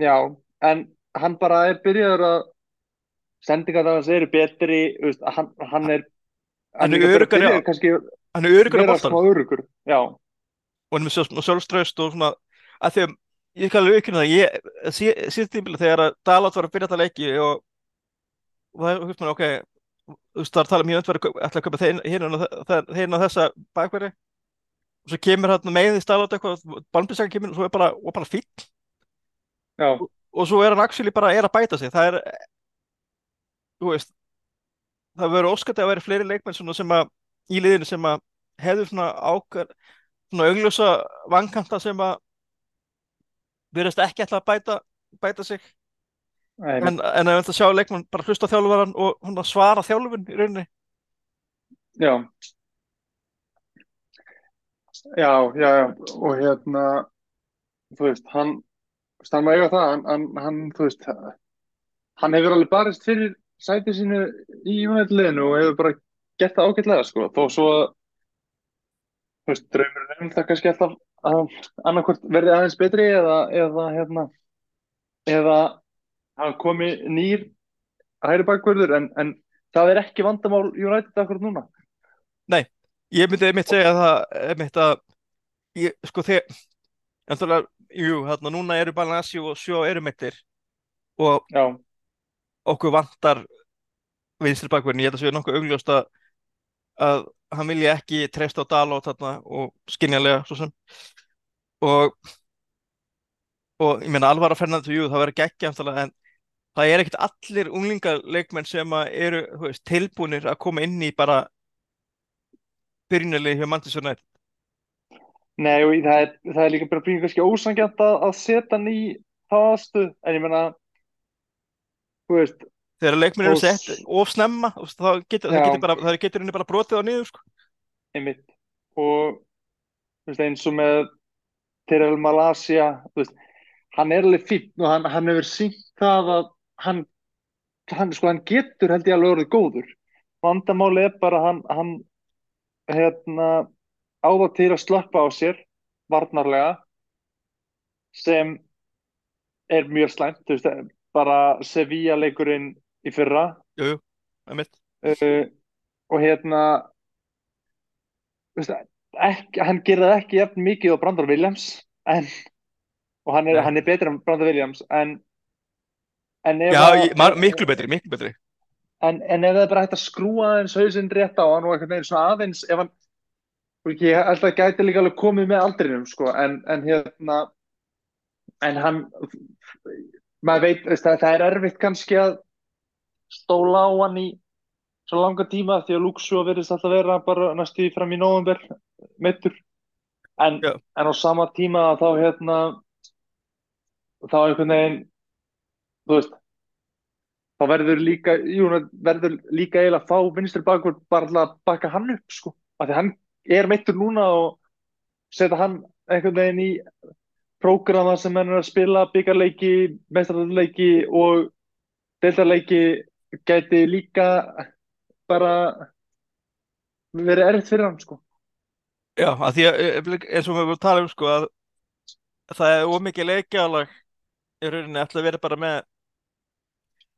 já, en hann bara er byrjaður að sendingar það eru betri hann, hann er Hann er kannski Hann er örugur á örugur já, og hann er með sjálf- sjálfstraust og svona, að því að ég kann alveg aukina það, síðan tímbil þegar að Dalot var að byrja þetta leiki og, og það húst maður, ok, þú veist, það er að tala um öll verið að kaupa þeirna þessa bakverði og svo kemur hann með því Dalot eitthvað, Balmbisaka kemur og svo er bara, og bara fíll já, og svo er hann actually bara er að bæta sig, það er, þú veist, það verður óskandi að vera fleiri leikmenn sem að, í liðinu sem að hefðu svona ákveð, svona augljósa vankanta sem að verðast ekki ætla að bæta, bæta sig. Nei, en, en að sjá leikmann bara hlusta þjálfvaran og svara þjálfun í rauninni. Já. Já, já, já. Og hérna þú veist, hann hann má eiga það, hann, hann þú veist hann hefur alveg barist fyrir sætið sínu í United-liðinu og hefur bara gert það ágætlega sko, þó svo að draumurinn er það kannski alltaf að annarkvort verði aðeins betri eða, eða hérna eða hann komi nýr hægri bakvörður en, en það er ekki vandamál United akkur núna. Nei, ég myndi einmitt segja það einmitt að ég, sko þegar jú, hérna núna eru Balanasi og Sjó eru meittir og Já, okkur vantar vinstri bakverðin, ég held að séu nokkuð augljóst að, að hann vilja ekki treysta á Dalot þarna og skynjanlega svo sem. Og og ég meina Alvaro Fernandes, jú, það verður geggja en það er ekkert allir unglingarleikmenn sem eru veist, tilbúinir að koma inn í bara byrjunarlið hjá United. Nei það er, það er líka bara býðin kannski ósangjant að, setja hann í það aðstöð en ég meina þú veist, þegar leikmenn eru sett of snemma þá getur, getur bara, henni bara brotið á niður sko. einmitt. Og veist, eins og með Terrell Malasia veist, hann er alveg fínt og hann, hann hefur sínt það að hann, hann, sko, hann getur held ég alveg orðið góður. Vandamáli er bara að hann, hann hérna, á það til að slöppa á sér varnarlega sem er mjög slæmt þú veist, bara Sevilla leikurinn í fyrra. Jú, jú, einmitt. Uh, og hérna veist, ekki, hann það ekki jafn mikið á Brandon Williams en, og hann er, hann er betri en Brandon Williams en, en, já, að- ég, ma- miklu betri, miklu betri. En, en ef það er bara hægt að skrúa aðeins hausinn rétt á hann og einhvern veginn svona aðeins ef hann ég held að það gæti líka alveg komið með aldrinum sko, en, en hérna en hann maður veit, veist, það, það er erfitt kannski að stóla á hann í svo langa tíma því að Shaw verðist alltaf vera bara næstu fram í nóvember meittur en, en á sama tíma þá hérna þá einhvern veginn þú veist þá verður líka, jú, verður líka eiginlega að fá vinstri bakvörð bara að baka hann upp sko, af því hann er meittur núna og setja hann einhvern veginn í prógrama sem hann er að spila byggarleiki, mestrarleiki og deildarleiki gæti líka bara verið erfitt fyrir hann sko. já, að því að eh, eins og við vorum að tala um sko að það er ómikið leikjalag í rauninni að vera bara með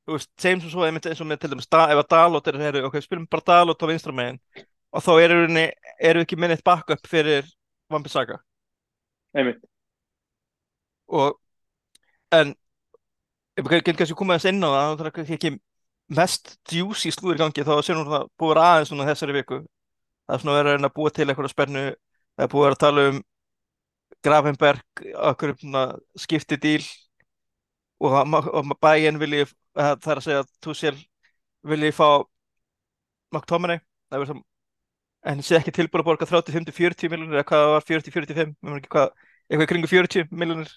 þú veist, segjum sem svo eins og með til dæmis ef að Dalot er þeirri, ok, spilum bara Dalot á vinstra megin og þá er rauninni við ekki minnið backup fyrir Vampisaka einmitt, og en ef við kannski komið aðeins inn á það þá er það ekki mest slúður í gangi þá séum við það búið aðeins svona þessari viku. Það er svona verið að búa til eitthvað spennu það er búið að tala um Gravenberg okkur skipti díl og, og bæinn vilji það er að segja að Tuchel vilji fá McTominay. Það er sem en sé ekki tilbúin að borga 30-50-40 miljonir eða hvað var 40-45 eitthvað í kringu 40 miljonir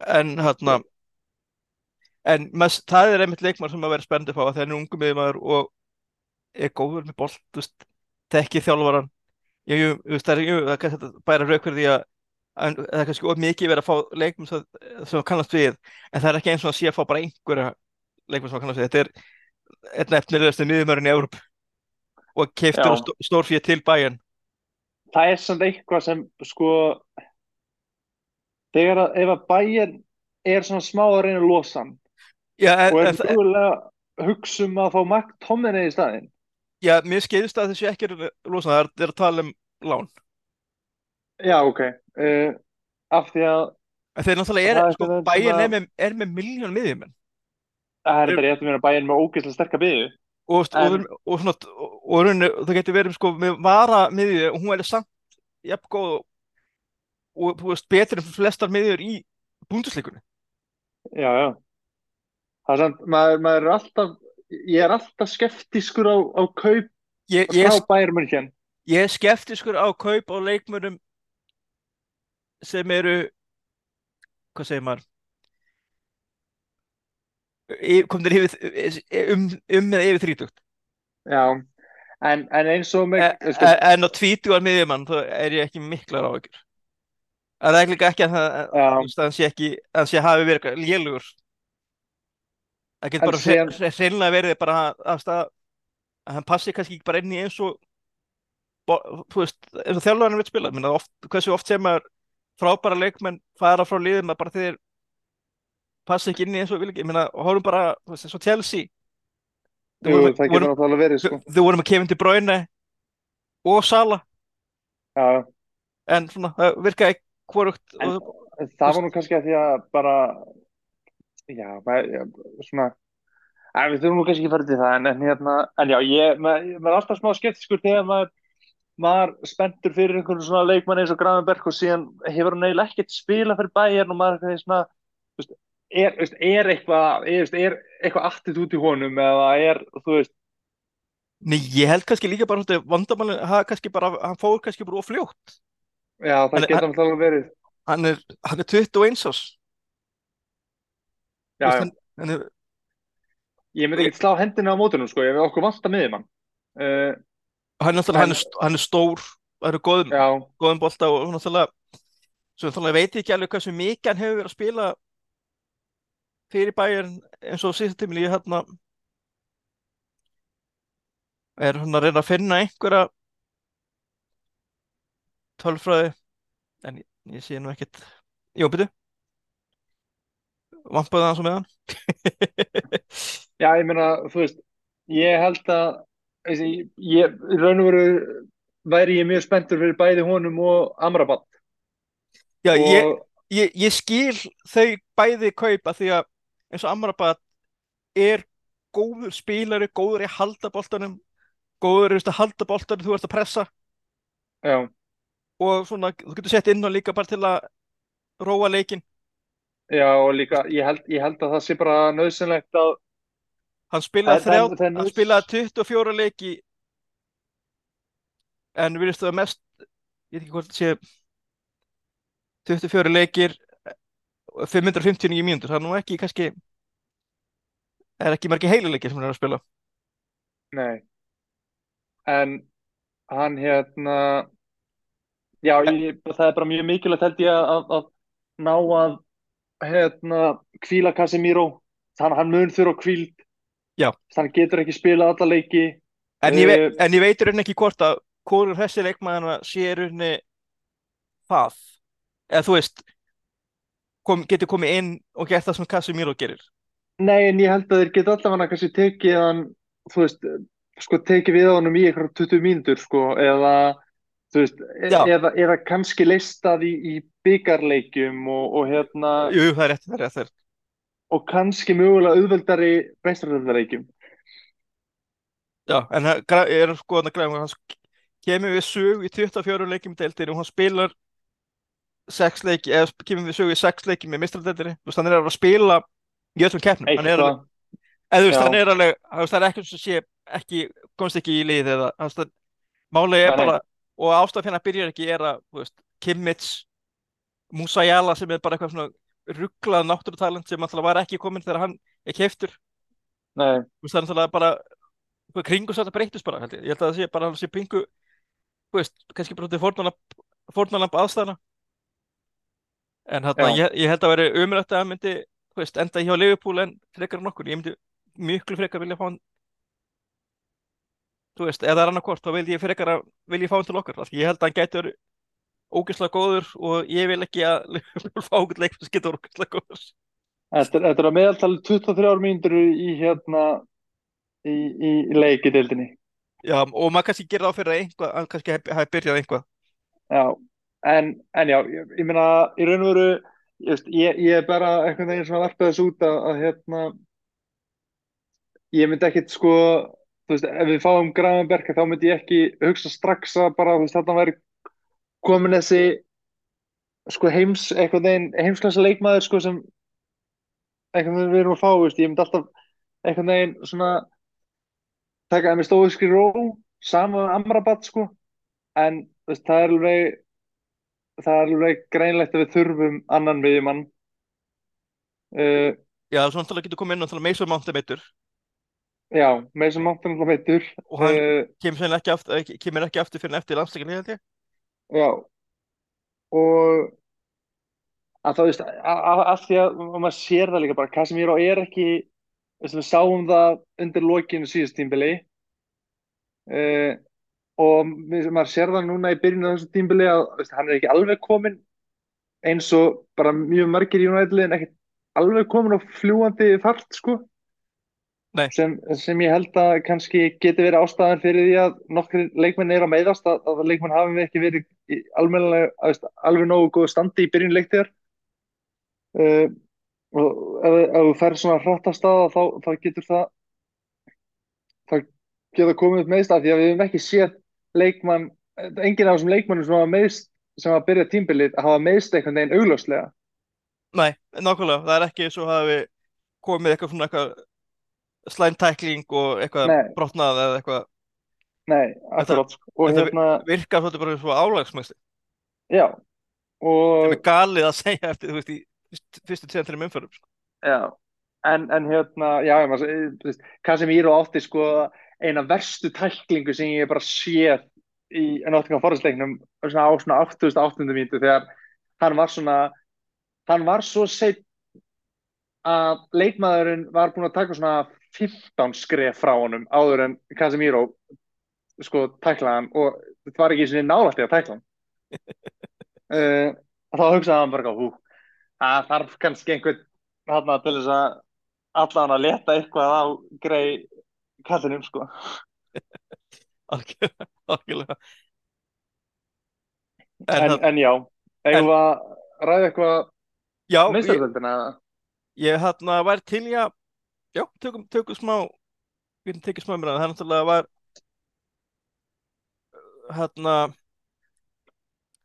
en hérna en mest, það er einmitt leikmar sem að vera upp á að það er ungu miðjumæður og er góður með þjálfaran jú, jú, þú veist, það er, kannski hægt að það er kannski of mikið verið að fá leikmum sem, sem kannast við en það er ekki eins og að sé að fá bara einhverja leikmum sem kannast við. Þetta er einn efnilegasti miðjumæðurinn í Európ og keiftur stó, stórfíð til bæjan það er samt eitthvað sem sko þegar að ef að bæinn er svona smá að reyna að losa hann já, og er mögulega hugsa um að fá Mark Tommeney í staðinn. Já, mér skeiðist að þessu ekki er losa, það er, er að tala um lán. Já ok. Uh, af því að þeir náttúrulega er, er sko, bæjan er með, er með miljón miðjumenn. Það er þetta rétt að vera bæinn með ógeðslega sterka byggju og, og, En- og, og, svona, og, það getur verið sko, með vara miðju og hún er samt jafn góð og, og þú veist, betri en flestar miðjur í búndusleikunni já já. Það er samt, maður, maður er alltaf ég er alltaf skeptískur á, á kaup ég, frá ég, Bayern München. ég er skeptiskur á kaup á leikmönnum sem eru hvað segir maður? Komnir yfir, um, um með yfir þrítugt. Já en, en eins og með en, sko, en á tvítugar miðjumann þá er ég ekki miklar áhyggjur það er líka ekki að það þú sé ekki, að sé hafi verið lélugur. Það getur bara hre- hreinlega verið bara að, að, stað, að hann passi kannski ekki bara inn í eins og bo- þú veist, eins og þjálfarinn vil spila. Minna, oft, hversu oft sem er frábæra leikmenn fara frá liðum að bara þeir passa ekki inn í eins og ég meina, horfum bara, þú veist, eins og Chelsea, Jú, voru með, það getur náttúrulega verið, sko. þau voru með Kevin De Bruyne og Salah, Já, en svona, það virkaði hvorugt, en og, það var nú kannski að því að bara, já, maður, já, svona, að við þurfum nú kannski ekki að fara til það, en, en hérna, en já, ég, maður, er alltaf smá skeptiskur þegar maður, maður spenntur fyrir einhvern svona leikmann eins og Gravenberg og síðan hefur hann eiginlega ekkert spilað fyrir bæjarn og maður er eitthvað svona, veist, er, veist, er eitthvað, er, er eitthvað aftit út í honum eða er, þú veist, nei, ég held kannski líka bara, vandamálin, það kannski bara, hann fór kannski bara of fljótt, já, það Hann- getur náttúrulega verið, hann er, hann er 21 ás, já, já. hann, hann er, Ég myndi ekki slá hendina á mótunum sko, ég við okkur vanta miðjumann. Uh, hann er náttúrulega, hann er, hann er stór, það eru góðum, góðum bolta og náttúrulega, svo náttúrulega veit ég ekki alveg hversu mikið hann hefur verið að spila fyrir bæjarn eins og síðast tímil ég hérna er hann að reyna að finna einhverja tölfræði en ég, ég sé nú ekkert. Jó, byrju Vampaði það svo með hann já, ég meina, þú veist, ég held að, ég, í raun og veru væri ég mjög spenntur fyrir bæði honum og Amrabat. Já, Og, ég, ég, ég skil þau bæði kaupa því að eins og Amrabat er góður spílari, góður í að halda boltanum góður í að halda boltanum þú ert að pressa. Já, og svona, þú getur sett inn og líka bara til að róa leikinn. Já, og líka, ég held, ég held að það sé bara nöðsynlegt að, hann spilaði, þrjá, hann spilaði 24 leiki. En við það mest ég veit ekki hvort það sé 24 leikir 559 mínútur, það er nú ekki kannski er ekki margir heiluleikir sem hann er að spila. Nei, en hann hérna, já, ég, það er bara mjög mikilvægt held ég að, að, að ná að, hérna, hvíla Casemiro, þannig að hann mun þurfa hvíld, Já. hann getur ekki spilað alla leiki, en ég, vei, Eh, en ég veit í rauninni ekki hvort að hvorur þessi leikmaðurna sé í rauninni það. Eða þú veist kom, getur komið inn og gert það sem Casemiro gerir. Nei, en ég held að þeir geta allavega kannski tekið hann, þú veist, sko tekið við á honum í eitthvað 20 mínútur, sko, eða, veist, e- eða, eða kannski leistað í, í byggarleikjum og, og hérna, Jú, það er rétt, það er rétt, og kannski mögulega auðveldari meistaröldarleikjum. Já, en það er sko að græma hann kemur við sög í 24 leikjum í deildinni og hann spilar sex leiki, eða kemur við sög í sex leiki með mistraldeildinni, þú veist, hann er að spila í öllum keppnum, hann er Eitthvað, eða þú veist, hann er alveg það er ekkert sem sé ekki, komst ekki í lið eða, þú veist, málið er bara og ástæð fyrir að byrja ekki er að, veist, Kimmich Musayala sem er bara eitthvað svona rugglað náttúrutalent sem alltaf var ekki komin þegar hann er veist, það er náttúrulega bara kringu þetta breytist bara, held ég. Ég held að það sé bara að það sé pingu, veist, kannski bara til fórnalamp aðstæðana. En Já. ég, ég held að veri umrætt að hann myndi, veist, enda hjá Liverpool en frekar en okkur. Ég myndi miklu frekar vilja fá hann, þú veist, eða það er hvort, þá vil ég frekar að vilja fá hann til okkar. Því Ég held að hann verið ógeðslega góður og ég vil ekki að fá okkur leik sem getur ógeðslega góður. þetta er, að meðaltali 23 mínútur í hérna, í, í leik í deildinni. Já, og maður kannski gerir á fyrir að einhvað, hann kannski hafi byrjað einhvað. Já, en, en já, ég, ég meina, í raun og veru, ég, ég, ég er bara einhvern veginn svona varpað þessu út að, að hérna, ég myndi ekkit sko, þú veist, ef við fáum Gravenberg þá myndi ég ekki hugsa strax að bara, þú veist, þarna væri komin þessi, sko, heims, einhvern veginn, heimsklassa leikmaður, sko, sem veginn við erum að fá, veist, ég myndi alltaf einhvern veginn svona taka það með stóðiskri ró, sama Amrabat, sko, en, veist, það er alveg það er alveg greinlegt að við þurfum annan miðjumann uh, Já, svo náttúrulega getur komið inn náttúrulega Mason Mount er meiddur já, með sem máttan alltaf veitur og hann uh, kemur, ekki aftur, kemur ekki aftur fyrir eftir landsleikinni held ég. já og að það veist af því að maður sér það líka bara Casemiro er ekki veist, við sáum það undir lokinu síðust tímbili uh, og maður sér það núna í byrjunu af þessu tímbili að veist, hann er ekki alveg kominn eins og bara mjög margir í United-liðin ekkert alveg komin á fljúandi fart sko. Sem, sem ég held að kannski geti verið ástæðan fyrir því að nokkri leikmenn er að meiðast að, að leikmenn hafi ekki verið veist, alveg nógu góð standi í byrjun leiktíðar. Uh, og ef, ef þú fer svona hratt að staða þá, þá getur það þá getur komið upp meðst af því að við hefum ekki séð leikmann, enginn af þessum leikmannum sem hafa meðst sem hafa byrjað tímbilið að hafa meðst einhvern veginn augljóslega. Nei, nákvæmlega, það er ekki svo hafi komið eitthvað svona eitthvað slæmtækling og eitthvað brotnað eða eitthvað Nei, akkurat sko. og þetta hérna, virkar svolítið bara svo álagsmæsti já sem og er galið að segja eftir, þú veist, í fyrst- fyrstu tveim, þreim umförum sko. Já, en, en hérna, já, ég maður, þú veist, Casemiro átti sko eina verstu tæklingu sem ég bara séð í Nottingham Forest leiknum svona á svona 88. mínútu þegar hann var svona, hann var svo seitt að leikmaðurinn var búinn að taka svona 15 skref frá honum áður en Casemiro sko tæklaði hann og þetta var ekki svona nálægt í að tækla hann. Uh, þá hugsaði hann bara hú, það þarf kannski einhvern þarna til þess að allan að leta eitthvað á grei kallinum sko. Algjörlega, en, En, en, já, eigum við að ræða eitthvað já, ég, ég hérna var til í að já, tökum, tökum smá við getum tekið smá umræðu, það er náttúrulega var hérna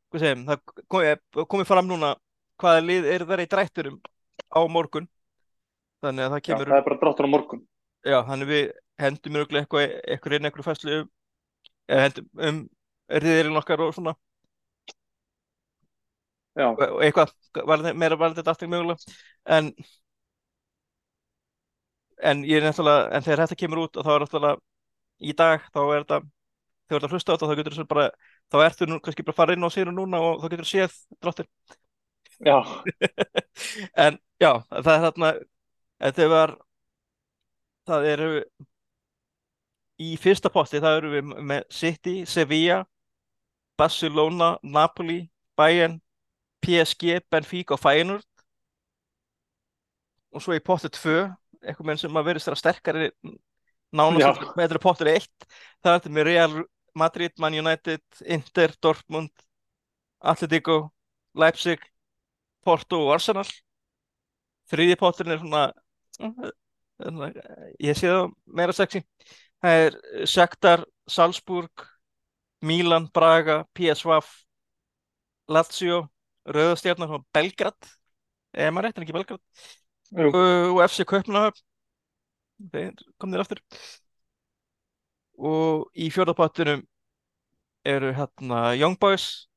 hvað segjum, það komi, komið fram núna hvaða lið er þeirra í drætturum á morgun. Þannig að það Já, kemur það er bara dráttur á morgun. Já, þannig við hendum mjög eitthvað, eitthvað inn eitthvað fæslu um, eða hendum um riðilinn okkar og svona. Já, og eitthvað meira var þetta alltaf mögulega. En en ég er náttúrulega en þegar þetta kemur út og þá er náttúrulega í dag þá er þetta þegar að hlusta á þetta þá getur þú bara þá ertu nú kannski bara að fara inn á síru núna og þá getur þú séð dráttir já, en já, það er þarna þetta var það eru í fyrsta posti það eru við með City, Sevilla Barcelona, Napoli Bayern, PSG Benfica og Feyenoord. Og svo í potti 2 eitthvað menn sem að verðist þeirra sterkari nánast með þetta potti 1 það er þetta með Real Madrid, Man United Inter, Dortmund Atletico, Leipzig Porto og Arsenal. Þriði potturinn er svona svona, ég sé það meira sexy. Það er Shakhtar, Salzburg Milan, Braga PSV Lazio, Rauðastjarnar og Belgrad. Eða maður réttir ekki Belgrad jú, og FC Kaupmannahöfn. Þeir komnir aftur. Og í fjórðapottinum eru hérna Young Boys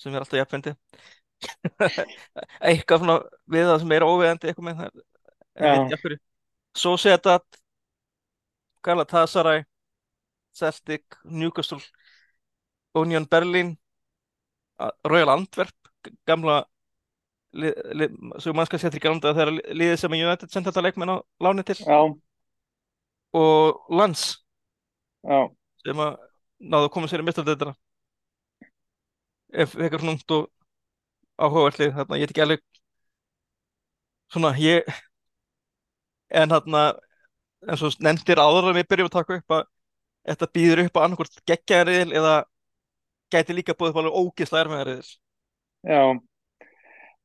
sem er alltaf jafnvendi eitthvað svona við það sem er óviðandi eitthvað með það ekki af hverju Sociedad Galatasaray Celtic, Newcastle Union Berlin Royal Antwerp gamla svo mannska sér til gamla daga þegar li- liðið sem United sendi þetta leikmenn á láni til. Já, og Lens já, sem að náðu að koma sér í mistaldöðina ef eitthvað svona ungt og áhugavert lið þarna, ég veit ekki alveg svona ég en þarna eins og nefndir áður en við byrjum að taka upp að þetta býður upp á annarkvort geggjaðariðil eða gæti líka búið upp alveg ógeðslega erfiðariðil já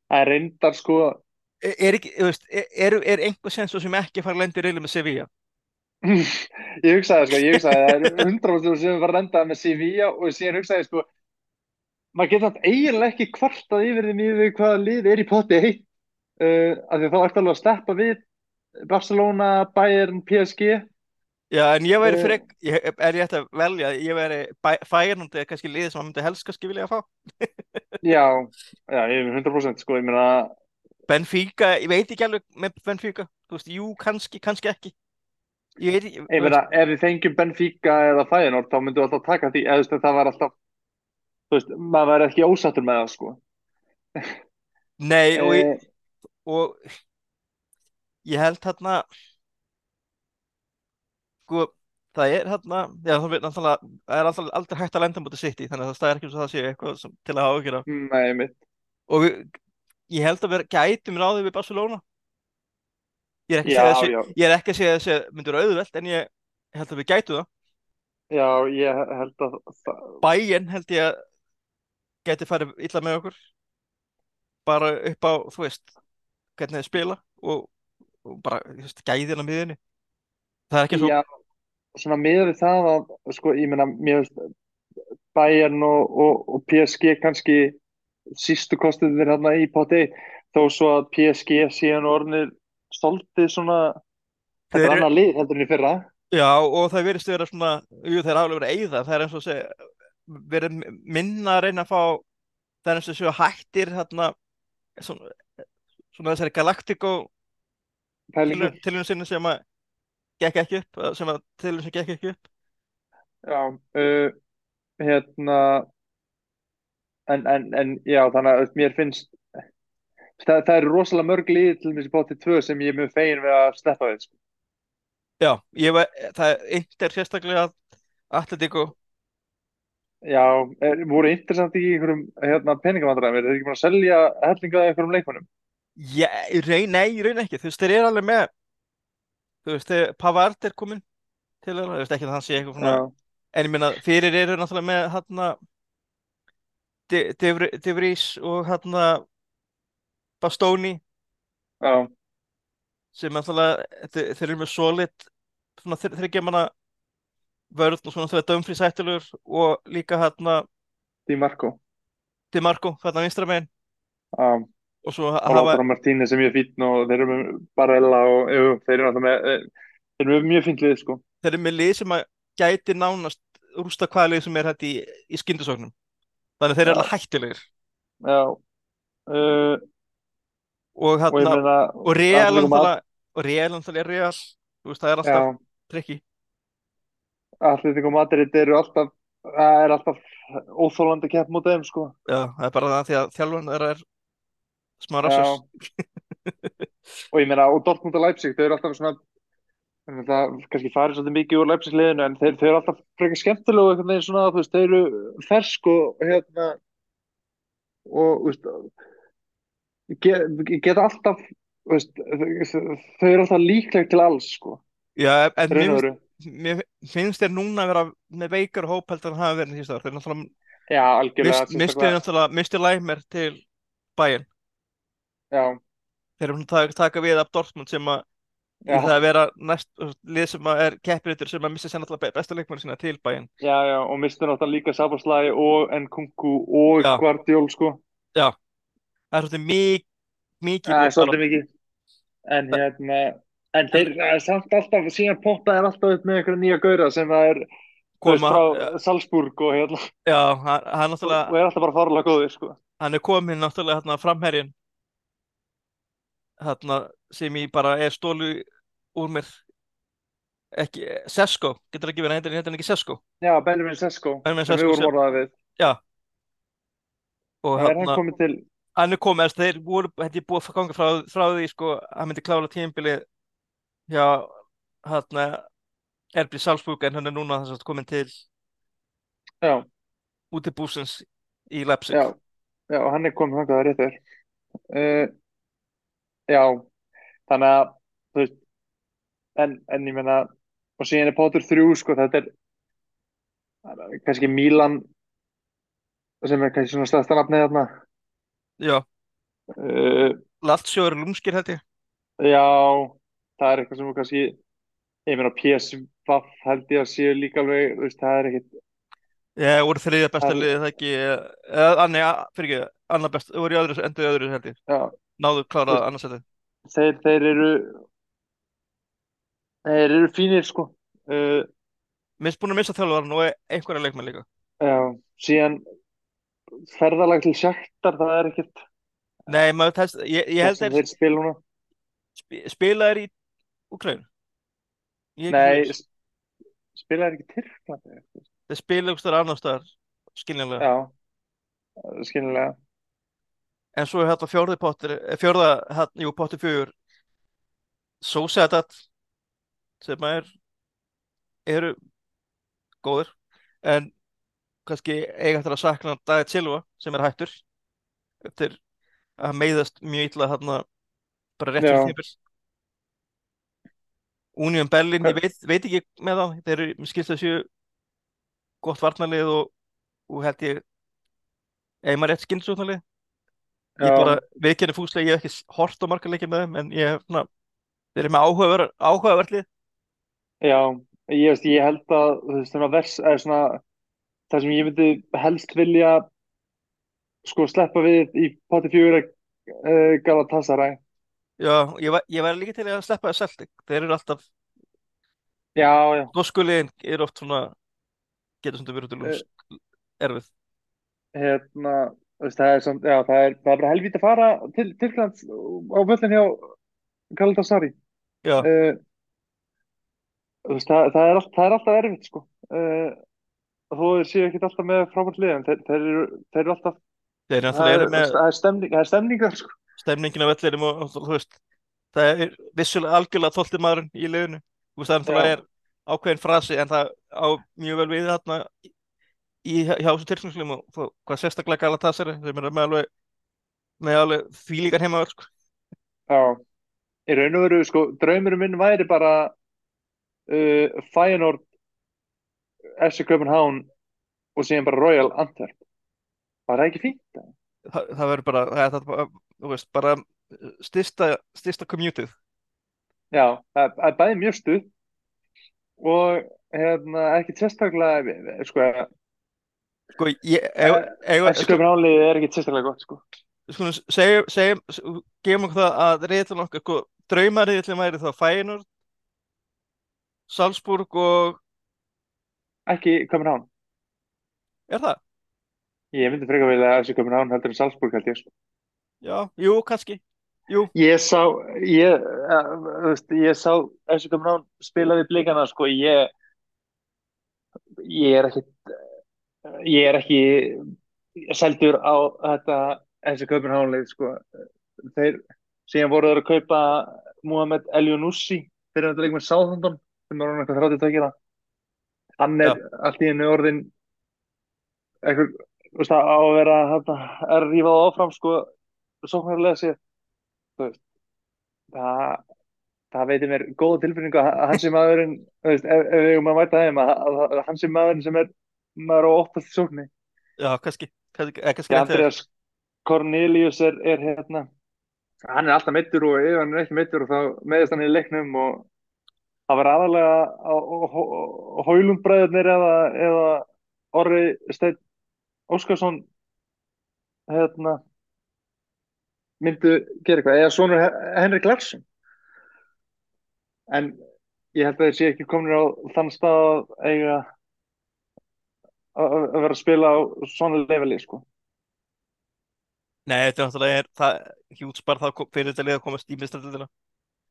það er reyndar sko er, ekki, veist, er, er, er einhver sens svo sem ekki fara að lenda í riðli með Sevilla? Ég hugsaði sko, ég hugsaði það er 100% sem var rendað með Sevilla og síðan hugsaði sko maður getur alltaf eiginlega ekki kvartað yfir því mjög hvaða lið er í potti heitt uh, af því að þá ertu alveg að steppa við Barcelona, Bayern, PSG Já, en ég væri fyrir, ég, er ég ætti að velja, ég væri fæirnandi eða kannski liðið sem maður myndi helst kannski vilja að fá. já, já, ég er 100% sko, ég meina Benfica, ég veit ekki alveg með Benfica, þú veist, jú, kannski, kannski ekki. Ég veit ekki, Ég meina, ef við fengjum Benfica eða Feyenoord, þá myndum við alltaf taka því, eða þú veist, það var alltaf, þú veist, maður væri ekki ósattur með það, sko. nei, og, ég, Eh, og ég held hérna, sko, það er hérna, já, það er náttúrulega, það er alltaf aldrei hægt að lenda mútið sitt í, þannig að það er ekki eins og það sé eitthvað sem, til að hafa ágjur á. nei, mitt. Og við, ég held að við gætum ráðið við Barcelona, Ég er ekki að Já, segja þessi, ég er ekki að segja þessi myndur auðvelt en ég held að við gætu það. já, ég held að það, Bæinn held ég að gæti farið illa með okkur bara upp á, þú veist, hvernig þið spila og, og bara, þú veist, gæðina miðinni. Það er ekki svo, já, svona miðað við það að, sko, ég meina, mér finnst Bayern og, og, og PSG kannski sístu kostið við hérna í potti þó svo að PSG síðan orðnir stoltið svona þetta Þeir er annað lið heldur en í fyrra já, og það verðist vera svona, jú, þeir hafa alveg verið að eyða, það er eins og að segja, verið minna að reyna að fá, það er eins og að séu hættir, hérna, svona, svona þessari Galactico pælingu. tilhörun sinni sem að gekk ekki upp, eða sem að tilhörun sem gekk ekki upp. Já, uh, hérna en, en, en já, þannig að mér finnst það, það eru rosalega mörg lið til þessi potti tvö sem ég er mjög fegin við að sleppa við sko. Já, ég var, það er Inter sérstaklega Atletico, Já, er, voru interessant í einhverjum hérna, peningamandræðum, er þeir ekki búin að selja hellinga af einhverjum leikmönnum? já, raun, nei, raun ekki, þú veist, þeir eru alveg með, þú veist, Pavard er komin til þeirra, þú veist ekki að hann sé eitthvað svona, Já, en ég meina, fyrir eru náttúrulega með hérna De, De, Vries og hérna Bastoni. Já, sem náttúrulega, þeir, eru með solid svona þryggja manna vörð og svona þegar Dumfries hættilegur og líka hérna Di Marco. Di Marco, hérna vinstra megin. Já, og svo hafa, Martínez er fínn og þeir eru með Barella og jú, þeir eru náttúrulega með eh, þeir eru með mjög fínt lið sko. Þeir eru með lið sem að gæti nánast rústa hvaða lið sem er hætti í, í skyndisóknum. Þannig að þeir eru alveg hættilegir Já. Uh, og hérna, og Real Atletico Madrid- náttúrulega og Real náttúrulega er Real. Veist, það er alltaf trikki. Atletico Madrid eru alltaf það er alltaf óþólandi kepp mútið þeim sko. Já, það er bara það því að þjálfan er smá Já. rassas og ég meina, og Dortmund og Leipzig þau eru alltaf svona það kannski farið svolítið mikið úr Leipzig liðinu en þeir, þeir eru alltaf frekar skemmtilega og svona, þú veist, þeir eru fersk og hérna og, þú veist get, geta alltaf veist, þau þau eru alltaf líkleg til alls, sko. Já, en mér, mér finnst þeir núna að vera með veikar hóp heldur en hafa verið síðust ár. Þeir náttúrulega Já, mist, misti sérstaklega- náttúrulega misti Læmer til Já, þeir eru að taka, við af Dortmund sem að já, það að vera næst lið sem að er keppiritur sem að missa sér náttúrulega be- bestu leikmennu sína til Bayern. Já, já, og mistu náttúrulega líka Sabaslæ og Nkunku og Já. Guardiol, sko. Það er svolítið mik mikið Það er svolítið mikið. En hérna en þeir samt alltaf síðan poppa er alltaf upp með einhverja nýja gaura sem það er koma, frá Salzburg og hérna. Já, hann, hann og er alltaf bara farlega góðir sko. hann er komin náttúrulega hérna framherjinn hérna sem ég bara er stólu úr mér. Ekki, Sesko, getur ekki verið heitir hann ekki Sesko? Já, Benjamin Sesko Benjamin sem Sesko við sem- vorum orðað við og Það er hann komið til hann er komið, þess, þeir voru, er búið að ganga frá, frá því, sko, hann myndi klála tímabilið hjá, hérna, Erbri Salzburg, en hann er núna þess að komin til Já, útibúsins í Leipzig. já, já, hann er komið rétt er uh, Já, þannig að þú veist en, en ég meina og síðan er Potter 3 sko, þetta er kannski Milan sem er kannski svona stærsta nafnið þarna Já, uh, Lazio eru lúmskir, held ég. Já, það er eitthvað sem kannski ég meina PSV held ég að séu líka alveg, veist, það er ekkit Já, voru þriðja besta liðið, það ekki, eða, annað best, voru í öðru, endur í öðru, held ég. já, Náðu klárað annars þetta. þeir, þeir eru þeir eru fínir sko uh, er búin að missa þjálfarinn og einhverja leikmenn líka. já, síðan ferðalag til Shakhtar, það er ekkert Nei, maður, þess, ég, ég held sem þeir spila núna sp spilaðir í Ukraínu. Ég er Nei, ekki viss. s- spila er ekki Tyrklandi Þeir spila ykkur annar staðar, skiljanlega. Já, skilnilega En svo er hérna fjórði pottir, eh, fjórða, hérna, jú, pottir fjögur, Sósetat, sem er, eru góður, en kannski eiga eftir að sakna David Silva, sem er hættur, eftir að meiðast mjög illa hérna, bara rétt fyrir tímpil. Union Berlin, ég veit, veit ekki með þá þeir eru, mér skilst þessu gott varnarlið og, og held ég ef maður rétt skynsóknarlið ég bara viðkenni fúslega, ég hef ekki hort á marga leikja með þeim en ég hef svona þeir eru með áhugaverð, áhugaverðlið Já, ég veist, ég held að þú veist, svona vers, eða svona það sem ég myndi helst vilja sko sleppa við í poti fjögur uh, Galatasaray. Já, ég, var- ég væri líka til að sleppa það Celtic. Þeir eru alltaf, Já, já, doskuliðin eru oft svona getur svona verið til Eh. erfið. hérna það er samt, já, það er, það er bara helvít að fara til Tyrklands á völlin hjá Galatasaray. Uh, þú það, það, er er alltaf erfitt sko. Uh, þó þeir séu ekkert alltaf með frábært lið en þeir, þeir, eru, þeir eru alltaf þeir það náttúrulega er, eru með það er stemning, það er stemning þar sko. Stemningin af vellinum og, þú veist það er vissulega algjörlega tólti maðurinn í liðinu. Þú veist það er ákveðin frasi en það á mjög vel við þarna í, hjá þessu tilfengslum og hvað sérstaklega Galatasaray sem er með alveg alveg þvílíkar heimaður sko. Já, í raun og veru, sko, draumurum minn væri bara uh, Feyenoord, FC Copenhagen og síðan bara Royal Antwerp. Var það ekki fínt? eða? það, það verður bara það er bara, þú veist, bara styrsta, styrsta commutið Já, það er bæði mjög stuð og hérna, ekki sérstaklega, sko, sko, ég, sko, Copenhagen liðið er ekki sérstaklega gott, sko. sko, segjum, segjum gefum okkur það að reyðlun okkar sko, draumariðlun væri þá Feyenoord Salzburg og Ekki Copenhagen. er það? Ég myndi frekar vilja FC Copenhagen heldur en Salzburg held ég, sko. Já, jú, kannski Jú, Ég sá, ég, uh, þú veist, ég sá FC Copenhagen spila við blikana, sko, ég, ég er ekki, ég er ekki seldur á þetta Copenhagen leið, sko. Þeir, síðan voru þeir að kaupa Mohamed Eliounousi fyrir þetta leik með Southampton, sem er hann eitthvað 32 gera. Hann er allt í hennu orðin eitthvað, veist, á að vera, er að rífa það áfram, sko, sóknarlega sér það, það veitir mér góða tilfinningu að hans er maðurinn, veist, ef, ef við erum að mæta þeim, að, að, að hans er maðurinn sem er maður á óttast sókni. já, kannski kannski, kannski. Andreas Cornelius er, er hérna, hann er alltaf meittur og ef hann er ekki meittur og þá meðist hann í leiknum og það var aðalega á, á, á, Hólundbræðurnir eða, eða Orri Steinn Óskarsson hérna myndu gera eitthvað, eða svonur Henrik Larsson en ég held að þeir sé ekki komin á þann stað að eiga að vera að spila á svona leveli sko. Nei, þetta er náttúrulega er, það fyrir þetta lið að komast í mistralildina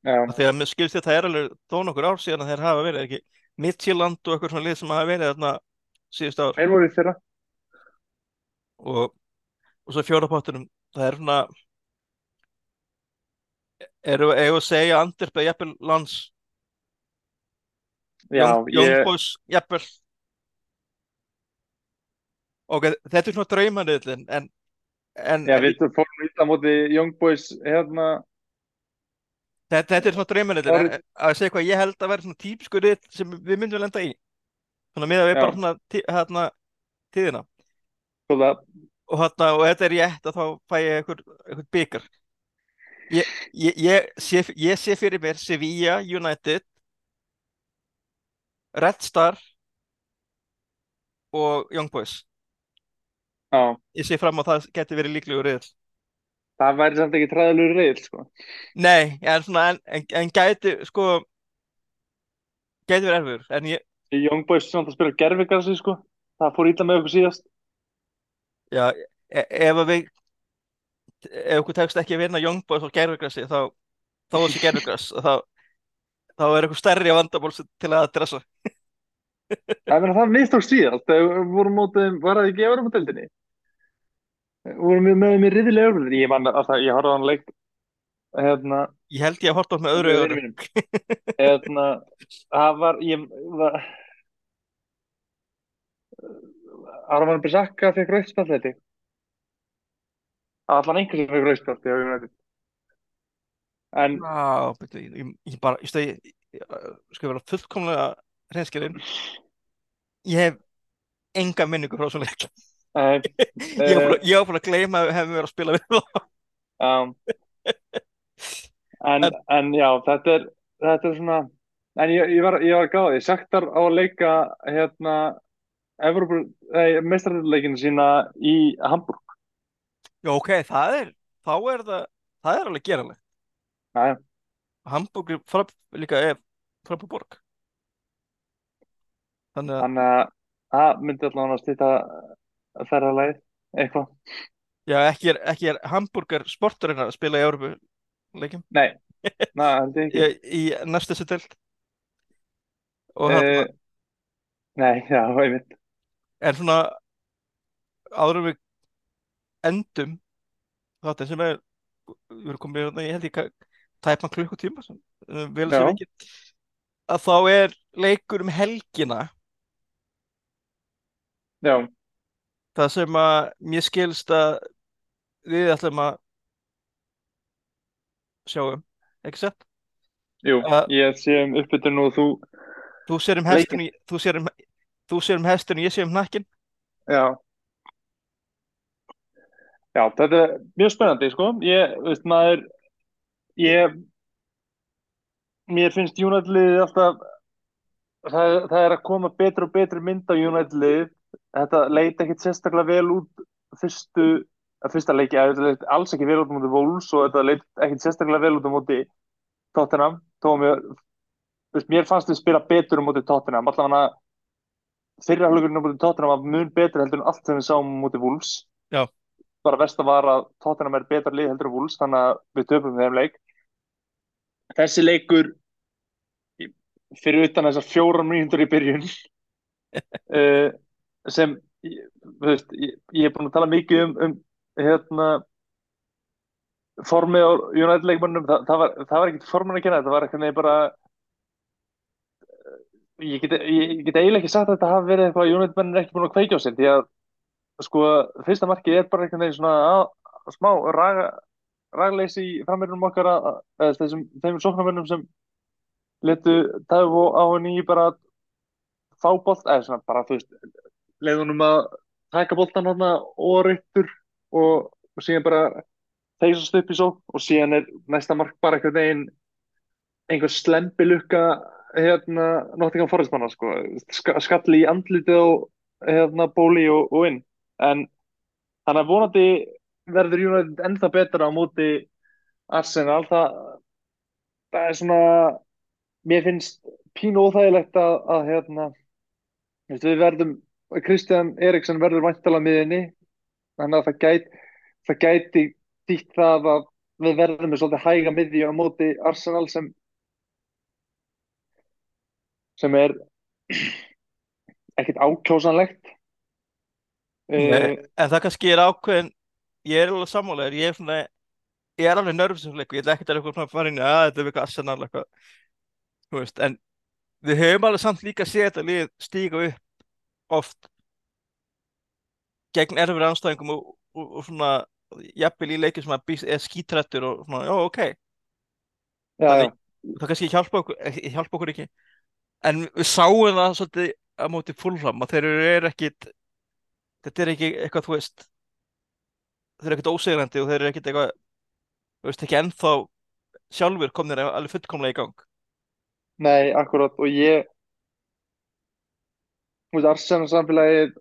þegar mér skilst þetta er alveg þó nokkur ár síðan að þeir hafa verið ekki Midtjylland og eitthvað svona lið sem hafa verið þarna síðust ár. Þeir voru þeirra og, og svo fjórapottunum það er svona eru að segja Anderp eða jafnvel Lans? Já, Young, ég, Boys jafnvel ok, þetta er svona draumaniðlin en, en já, við fórum ítla á móti Young Boys hérna, þetta, þetta er svona draumaniðlin en Árið- að segja hvað ég held að vera svona típisku rið sem við myndum lenda í. Svona með að við Já. bara svona tí- hérna tíðina. Svona, og, hérna, og þetta er rétt að þá fæ ég einhver byggar ég, ég, ég, sé, ég sé fyrir mér Sevilla United Red Star og Young Boys já, ég sé fram á að það geti verið líklegur riðl það væri samt ekki træðalur reyðil sko. nei, en svona en, en, en gæti sko gæti verið erfiður en ég, Young Boys samt að spila gerfigarsi sko. það fór ítla með okkur síðast já, e ef að við ef okkur tekst ekki að vinna Young Boys og gerfugrassi þá þá er þessi gerfugras þá, þá er eitthvað stærri vandamál sem- til að adressa Það meina það mistók síðast þegar við vorum mótið, var það ekki að vera á deildinni? Við vorum með með mér riðilega örflunni, ég man alltaf, ég horfði á hann leik. Hérna, ég held ég að horta á með öðru mínum. hérna, það var ég var Arman Bissaka fekk rauðspjald þetta allan einhver sem fekk rauðspjald en Já, betur, ég, ég bara, ég, ég, sko vera fullkomlega hreinskilinn? Ég hef enga minningu frá svona leik. Nei, ég var búin að- ég var búin að gleyma að við hefum verið að spila við þá já. En, en já, þetta er, þetta er svona, en ég, ég var, ég var gáði, Saktar á að leika hérna, meistarleikinu sína í Hamburg. já ok, það er þá er það, það er alveg geranlegt Já, já. Hamburg er frá, líka er frábær borg þannig að Þannig að það myndi allavega að stýta ferðalagið, eitthvað. já, ekki er, ekki er Hamburger sporturinn að spila í Európu leikjum Nei, ég í, í næstu þessu deild? Og Eh, nei, já, einmitt. en svona áður við endum þetta sem er við erum komin hérna, ég held ég tæpan klukkutíma sem, uh, vel sér ekki að þá er leikur um helgina. Já, það sem að mér skilst að við ætlum að sjáum, ekki sett? jú, Uh, ég sé um uppbytun og þú, Þú sér um hestin, í- þú sér um, um hestin og ég sé um hnakkin. já. Já, þetta er mjög spennandi, sko. Ég, veist, maður, ég, mér finnst United-liðið alltaf, það, það er að koma betri og betri mynd á United-liðið. Þetta leit ekkit sérstaklega vel út fyrstu, að fyrsta leiki, að þetta leit alls ekki vel út móti Wolves og þetta leit ekkit sérstaklega vel út móti Tottenham. Að mér, mér fannst við spila betur móti Tottenham. Allavega fyrra hlukurinn á móti Tottenham var mun betur heldur en allt sem við sáum móti Wolves. Já. Bara verst að var að Tottenham er betra lið heldur en Wolves, þannig að við töpum þeim leik. Þessi leikur fyrir utan þessar fjórar mínútur í byrjun uh, sem veist, ég, ég er búin að tala mikið um, um hérna formið á United leikmannum það, það var, það var ekkert formin að kenna þetta var eitthvað bara ég get, ég, ég get eiginlega ekki sagt að þetta hafi verið eitthvað að United menn er ekki búin að kveikja á sér því að sko fyrsta markið er bara einhvern veginn svona að, að smá raga, ragleysi í framverðunum okkar að, að þessum þeim sóknarmönnum sem letu Tævo á henni bara að fá bolt, eða svona bara þú veist leiðunum að taka boltan hann og reyttur og, og síðan bara þeisast upp í svo og síðan er næsta mark bara einhvern veginn einhver slempi lukka hérna Nottingham Forest manna sko. Ska, skalli í andlitið á hérna bóli og, og inn. En þannig að vonandi verður United ennþá betra á móti Arsenal. Það, það er svona mér finnst pínu óþægilegt að, að hérna við verðum Kristján Eriksson verður væntalega miðinni þannig að það gæti það gæti dýtt það að við verðum með svolítið hæga miðji á móti Arsenal sem sem er ekkert ákjósanlegt. Nei, uh, en það kannski er ákveðin, ég er alveg sammálaður, ég er svona, ég er alveg nörfisum leiku, ég ætla ekkert að eitthvað svona í að þetta er eitthvað Arsenal eitthvað, en við höfum alveg samt líka séð þetta lið stíga upp oft gegn erfir anstæðingum og, og, og svona jafnvel í leikið sem að er skítrættur og svona, já, ok, já, Þannig- það kannski hjálpa okkur, eh, hjálpa okkur ekki, en við sáum það svolítið á móti fúlfram að þeir eru ekkit, þetta er ekki eitthvað, þú veist, þeir eru ekkit ósegrandi og þeir eru ekkit eitthvað, þú veist, ekki ennþá sjálfur komnir alveg fullkomlega í gang. nei, akkurat. Og ég þú veist, Arsenal samfélagið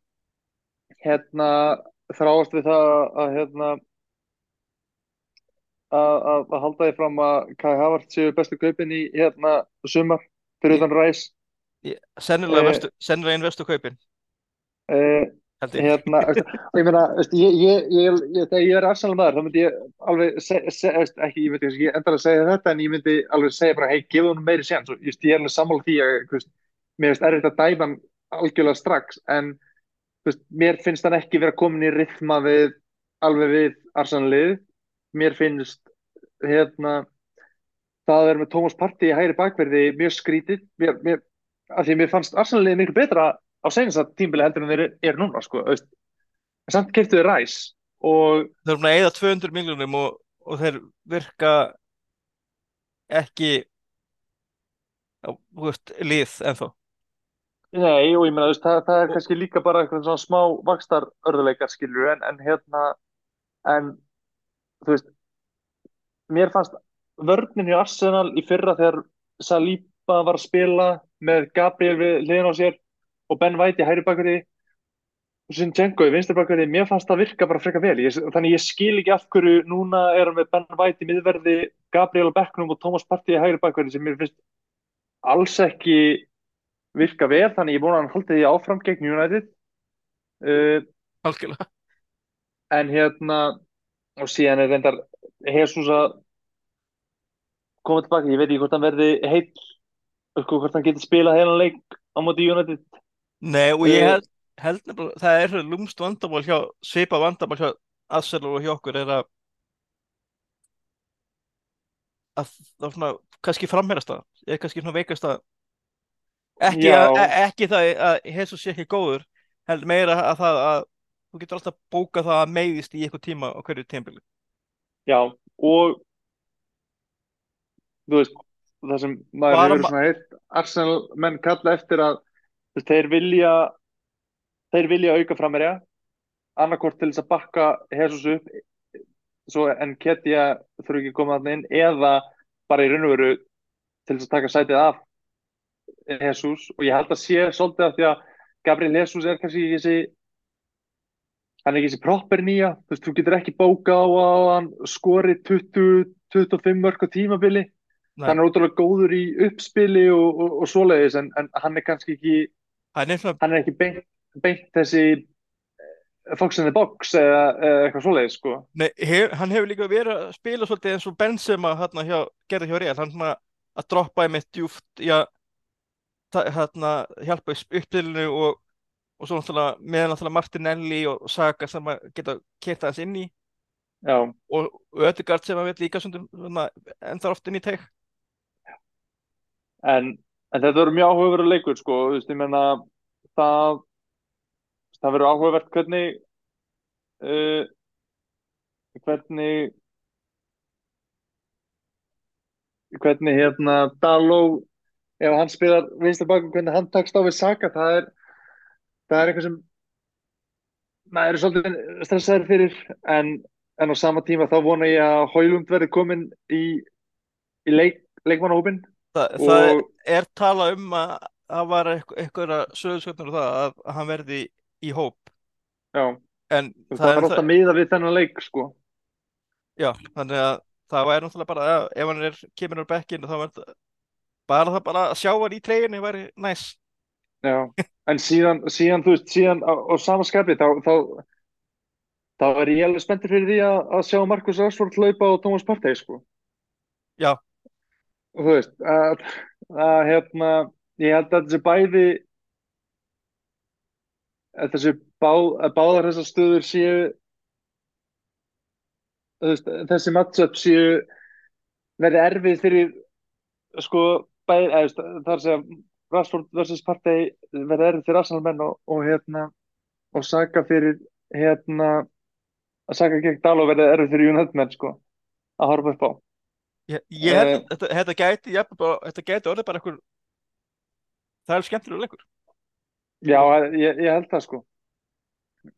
hérna þráast við það að hérna að, halda því fram að Kai Havertz séu bestu kaupin í hérna sumar fyrir utan ræs Ég- Sennilega, Eh. sennilega einn vestu kaupin, ég. hérna, ég meina, ég, ég, ég, ég, er Arsenal maður, þá myndi ég alveg se, se, ekki, ég myndi ekki endara að segja þetta, en ég myndi alveg segja bara, hei, gefa honum meiri séns og ég er alveg sammála því að, þú veist, mér finnst erfitt að dæma algjörlega strax, en veist, mér finnst hann ekki vera komin í rithma við, alveg við Arsenal-lið, mér finnst, hérna, það að vera með Thomas Partey í hægri bakverði mjög skrítið, mér, mér, af því að mér fannst Arsenal-lið miklu betra á seinast að tímbili heldur en þeir eru núna, sko, veist, en samt keftu þeir ræs og Þeir eru að eyða 200 miljónum og, og þeir virka ekki á, veist, lið ennþá Nei, og ég meina, það, það er kannski líka bara eitthvað svona smá vakstar örðuleikar, skilur, en, en hérna, en, þú veist, mér fannst vörnin í Arsenal í fyrra þegar Saliba var að spila með Gabriel við hliðin á sér og Ben White í hægri bakverði og Zinchenko í vinstri bakverði, mér fannst það virka bara freka vel, ég, þannig ég skil ekki af hverju núna erum við Ben White í miðverði, Gabriel á bekknum og Thomas Partey í hægri bakverði sem mér finnst alls ekki virka vel, þannig ég vona að hann haldi því áfram gegn United. Uh, algjörlega. en hérna og síðan er reyndar Jesus að koma tilbaka, ég veit ekki hvort hann verði sko, hvort hann getur spilað heilan leik á móti United. Nei, og ég uh, held, held nefnilega, það er lúmst vandamál hjá, svipa vandamál hjá Arsenal og hjá okkur er að að það er svona, kannski frammerast það, er kannski svona veikast það ekki, að, e- ekki það að Jesus sé ekki góður, held meira að það að þú getur alltaf bókað það að meiðist í eitthvað tíma á hverju tímbili já og þú veist það sem maður bara, hefur ma svona heilt Arsenal menn kalla eftir að veist, þeir vilja þeir vilja auka framherja annarkort til þess að bakka Jesus upp svo en Ketja þurfi ekki að koma þarna inn eða bara í raun og veru til þess að taka sætið af Jesus og ég held að sé svolítið af því að Gabriel Jesus er kannski ekki þessi hann er ekki þessi proper nýja. Þú veist, þú getur ekki bóka á að hann skori 20-25 mörg á tímabili. Nei, hann er ótrúlega góður í uppspili og, og, og svoleiðis en, en hann er kannski ekki hann er svona hann er ekki beint, beint þessi fox in the box eða, eða eitthvað svoleiðis sko. Nei, hef, hann hefur líka verið að spila svolítið eins og Benzema hérna hjá, gerði hjá Real, hann svona að droppa í mitt djúft í að hérna hjálpa uppdilinu og, og svo náttúrulega með náttúrulega Martinelli og Saka sem að geta kert aðeins inn í já, og, og Ödegard sem að veit líka svona, ennþá oft inn í teik en, en þetta verður mjög áhugaverður leikur sko, þú veist, ég menna það það verður áhugavert hvernig uh, hvernig hvernig hérna Daló ef hann spilar vinstra bakum hvernig hann takst á við Saka það er, það er eitthvað sem maður er svolítið stressaður fyrir en, en á sama tíma þá vona ég að Hólund verði komin í, í leik, leikmannahópin Þa, það og er tala um að það var eitthvað sögurskjöndur og það að, hann verði í hóp. Já, en það, það er er alltaf miða við þennan leik sko. Já, þannig að það væri náttúrulega bara ef hann er, kemur á bekkinu þá verður bara það bara að sjá hann í treyjunni væri næs Já, en síðan, síðan þú veist, síðan á, á sama skapi þá, þá, þá er ég alveg spenntur fyrir því að, að sjá Marcus Rashford hlaupa á Thomas Partey, sko. Já. Og þú veist, að, að hérna, ég held að þessi bæði, að þessi bá, að báðar þessar stöður séu, veist, þessi matchup séu verið erfið fyrir, sko, bæði, eða, að segja, Rashford vs. Partey verði erfið fyrir Arsenal-menn og, og hérna og Saka fyrir hérna að Saka gegn Daló verði erfið fyrir United-menn sko að horfa upp á ég, ég held Eh. að þetta, þetta gæti bara, þetta gæti orðið bara einhver það er skemmtilega leikur Já, ég, ég held það sko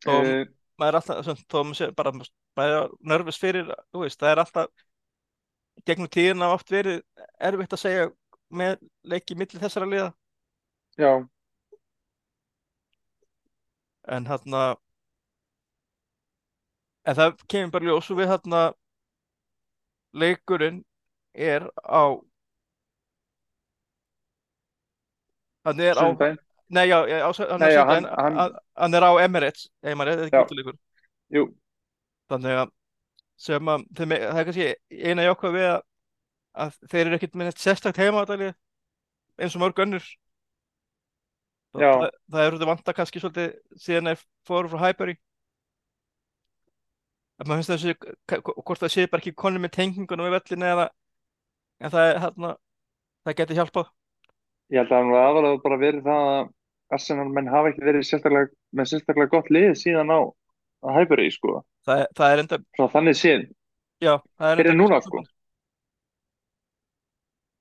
og uh, maður er alltaf, svona, þó maður sé bara maður er nervus fyrir, þú veist, það er alltaf gegnum tíðina oft verið erfitt að segja með leiki milli þessara liða. Já, en hérna en það kemur bara ljós og við hérna leikurinn er á hann er á sundaginn nei já, já, á, hann, Nei, er já, hann, hann- hann- er á Emirates ef maður er Já. ekki útileikur Jú, þannig að sem að það er kannski eina jákvæð við að, að þeir eru ekkert með sérstakt heimaðalið eins og mörg önnur. Það, það, það er þetta vanta kannski svolítið síðan þeir fóru frá Highbury. Að maður finnst þessi hvort það sé bara ekki konum með tengingunum við vellinu eða en það er hérna það geti hjálpað. Ég held að hann var aðalega bara verið það að Arsenal menn hafa ekki verið sérstaklega, með sérstaklega gott lið síðan á að Highbury sko, það, það er enda, frá þannig það er Fyrir núna, sko.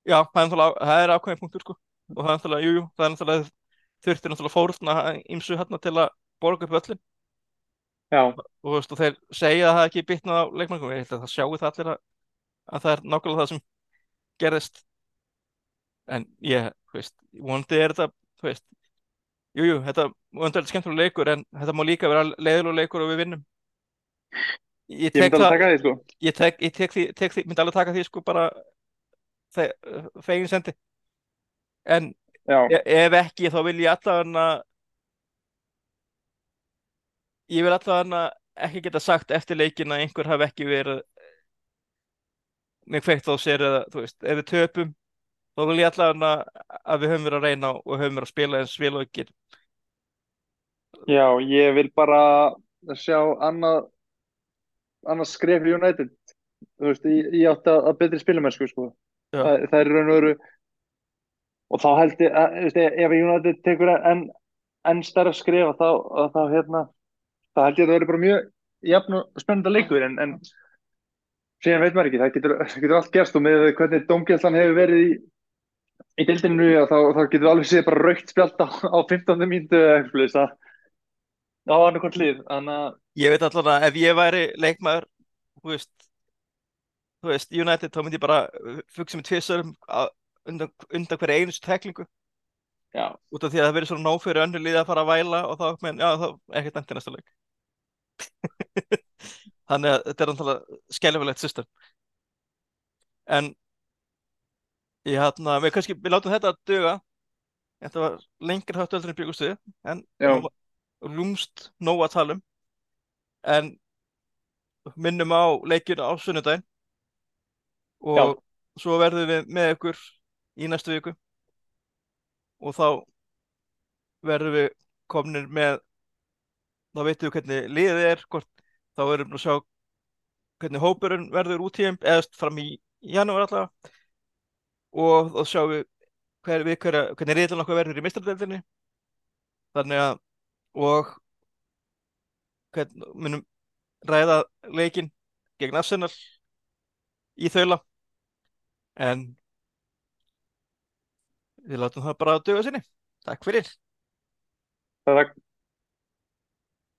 Já, það er ákveðin punktur sko. Og það er náttúrulega, jú, jú, það er náttúrulega þurfti náttúrulega fórna ímsu hérna til að borga upp öllin Já, og, þú veist, og þeir segja að það ekki bitnað á leikmanningum, ég held að það sjáu það allir að, að það er nákvæmlega það sem gerðist. En ég, þú veist, vonandi er þetta, þú veist jú, jú, þetta vonandi er þetta skemmtilega leikur en þetta má líka vera leiðilega leikur og við vinnum. Ég ég tek alveg það, því, sko. ég tek, ég tek tek myndi alveg taka því sko bara þe fegin sendi en Já, e ef ekki þá vil ég allavega ég vil allavega ekki geta sagt eftir leikin að einhver hafi ekki verið með kveikt á sér eða þú veist, ef við töpum þá vil ég allavega að við höfum verið að reyna og höfum verið að spila eins og ekki já, ég vil bara sjá annað, annað skref United. Þú veist, ég, ég átti að, að betri spilamennsku, sko. Já. Það, það er raun og veru, og þá held ég, að, veist, ef United tekur enn en stærra skref, þá, þá, hérna, þá held ég að það verður bara mjög jafn og spennandi leikur, en, en síðan veit maður ekki, það getur, það getur allt gerst og með hvernig dómgæslan hefur verið í, í deildinu, þá, þá getur við alveg séð bara raukt spjald á, á 15. mínútu eða eitthvað, svoleiðis, að á annarkvæmt að ég veit allavega að ef ég væri leikmaður þú veist, þú veist United þá myndi ég bara fugsa með tvisörum undan, undan hverja einustu teklingu já, út af því að það verið svona nóg fyrir önnur liði að fara að væla og þá, menn, já, þá ekkert endur næsta leik. Þannig að þetta er náttúrulega skelfilegt system. En ég hérna, við kannski, við látum þetta að duga. Þetta var lengur hátt öldur en byggustu en lúmst nóg að tala um. En minnum á leikjun á sunnudaginn og Já. svo verðum við með ykkur í næstu viku. Og þá verðum við komnir með þá veitum við hvernig liðið er hvort þá verðum við að sjá hvernig hópurinn verður út í eða fram í janúar allavega og þá sjáum við hver, við hver, hvernig riðlan okkar verður í mistradöldinni þannig að og hvernig munum ræða leikinn gegn Arsenal í þaula en við látum það bara að döga sinni. Takk fyrir. Er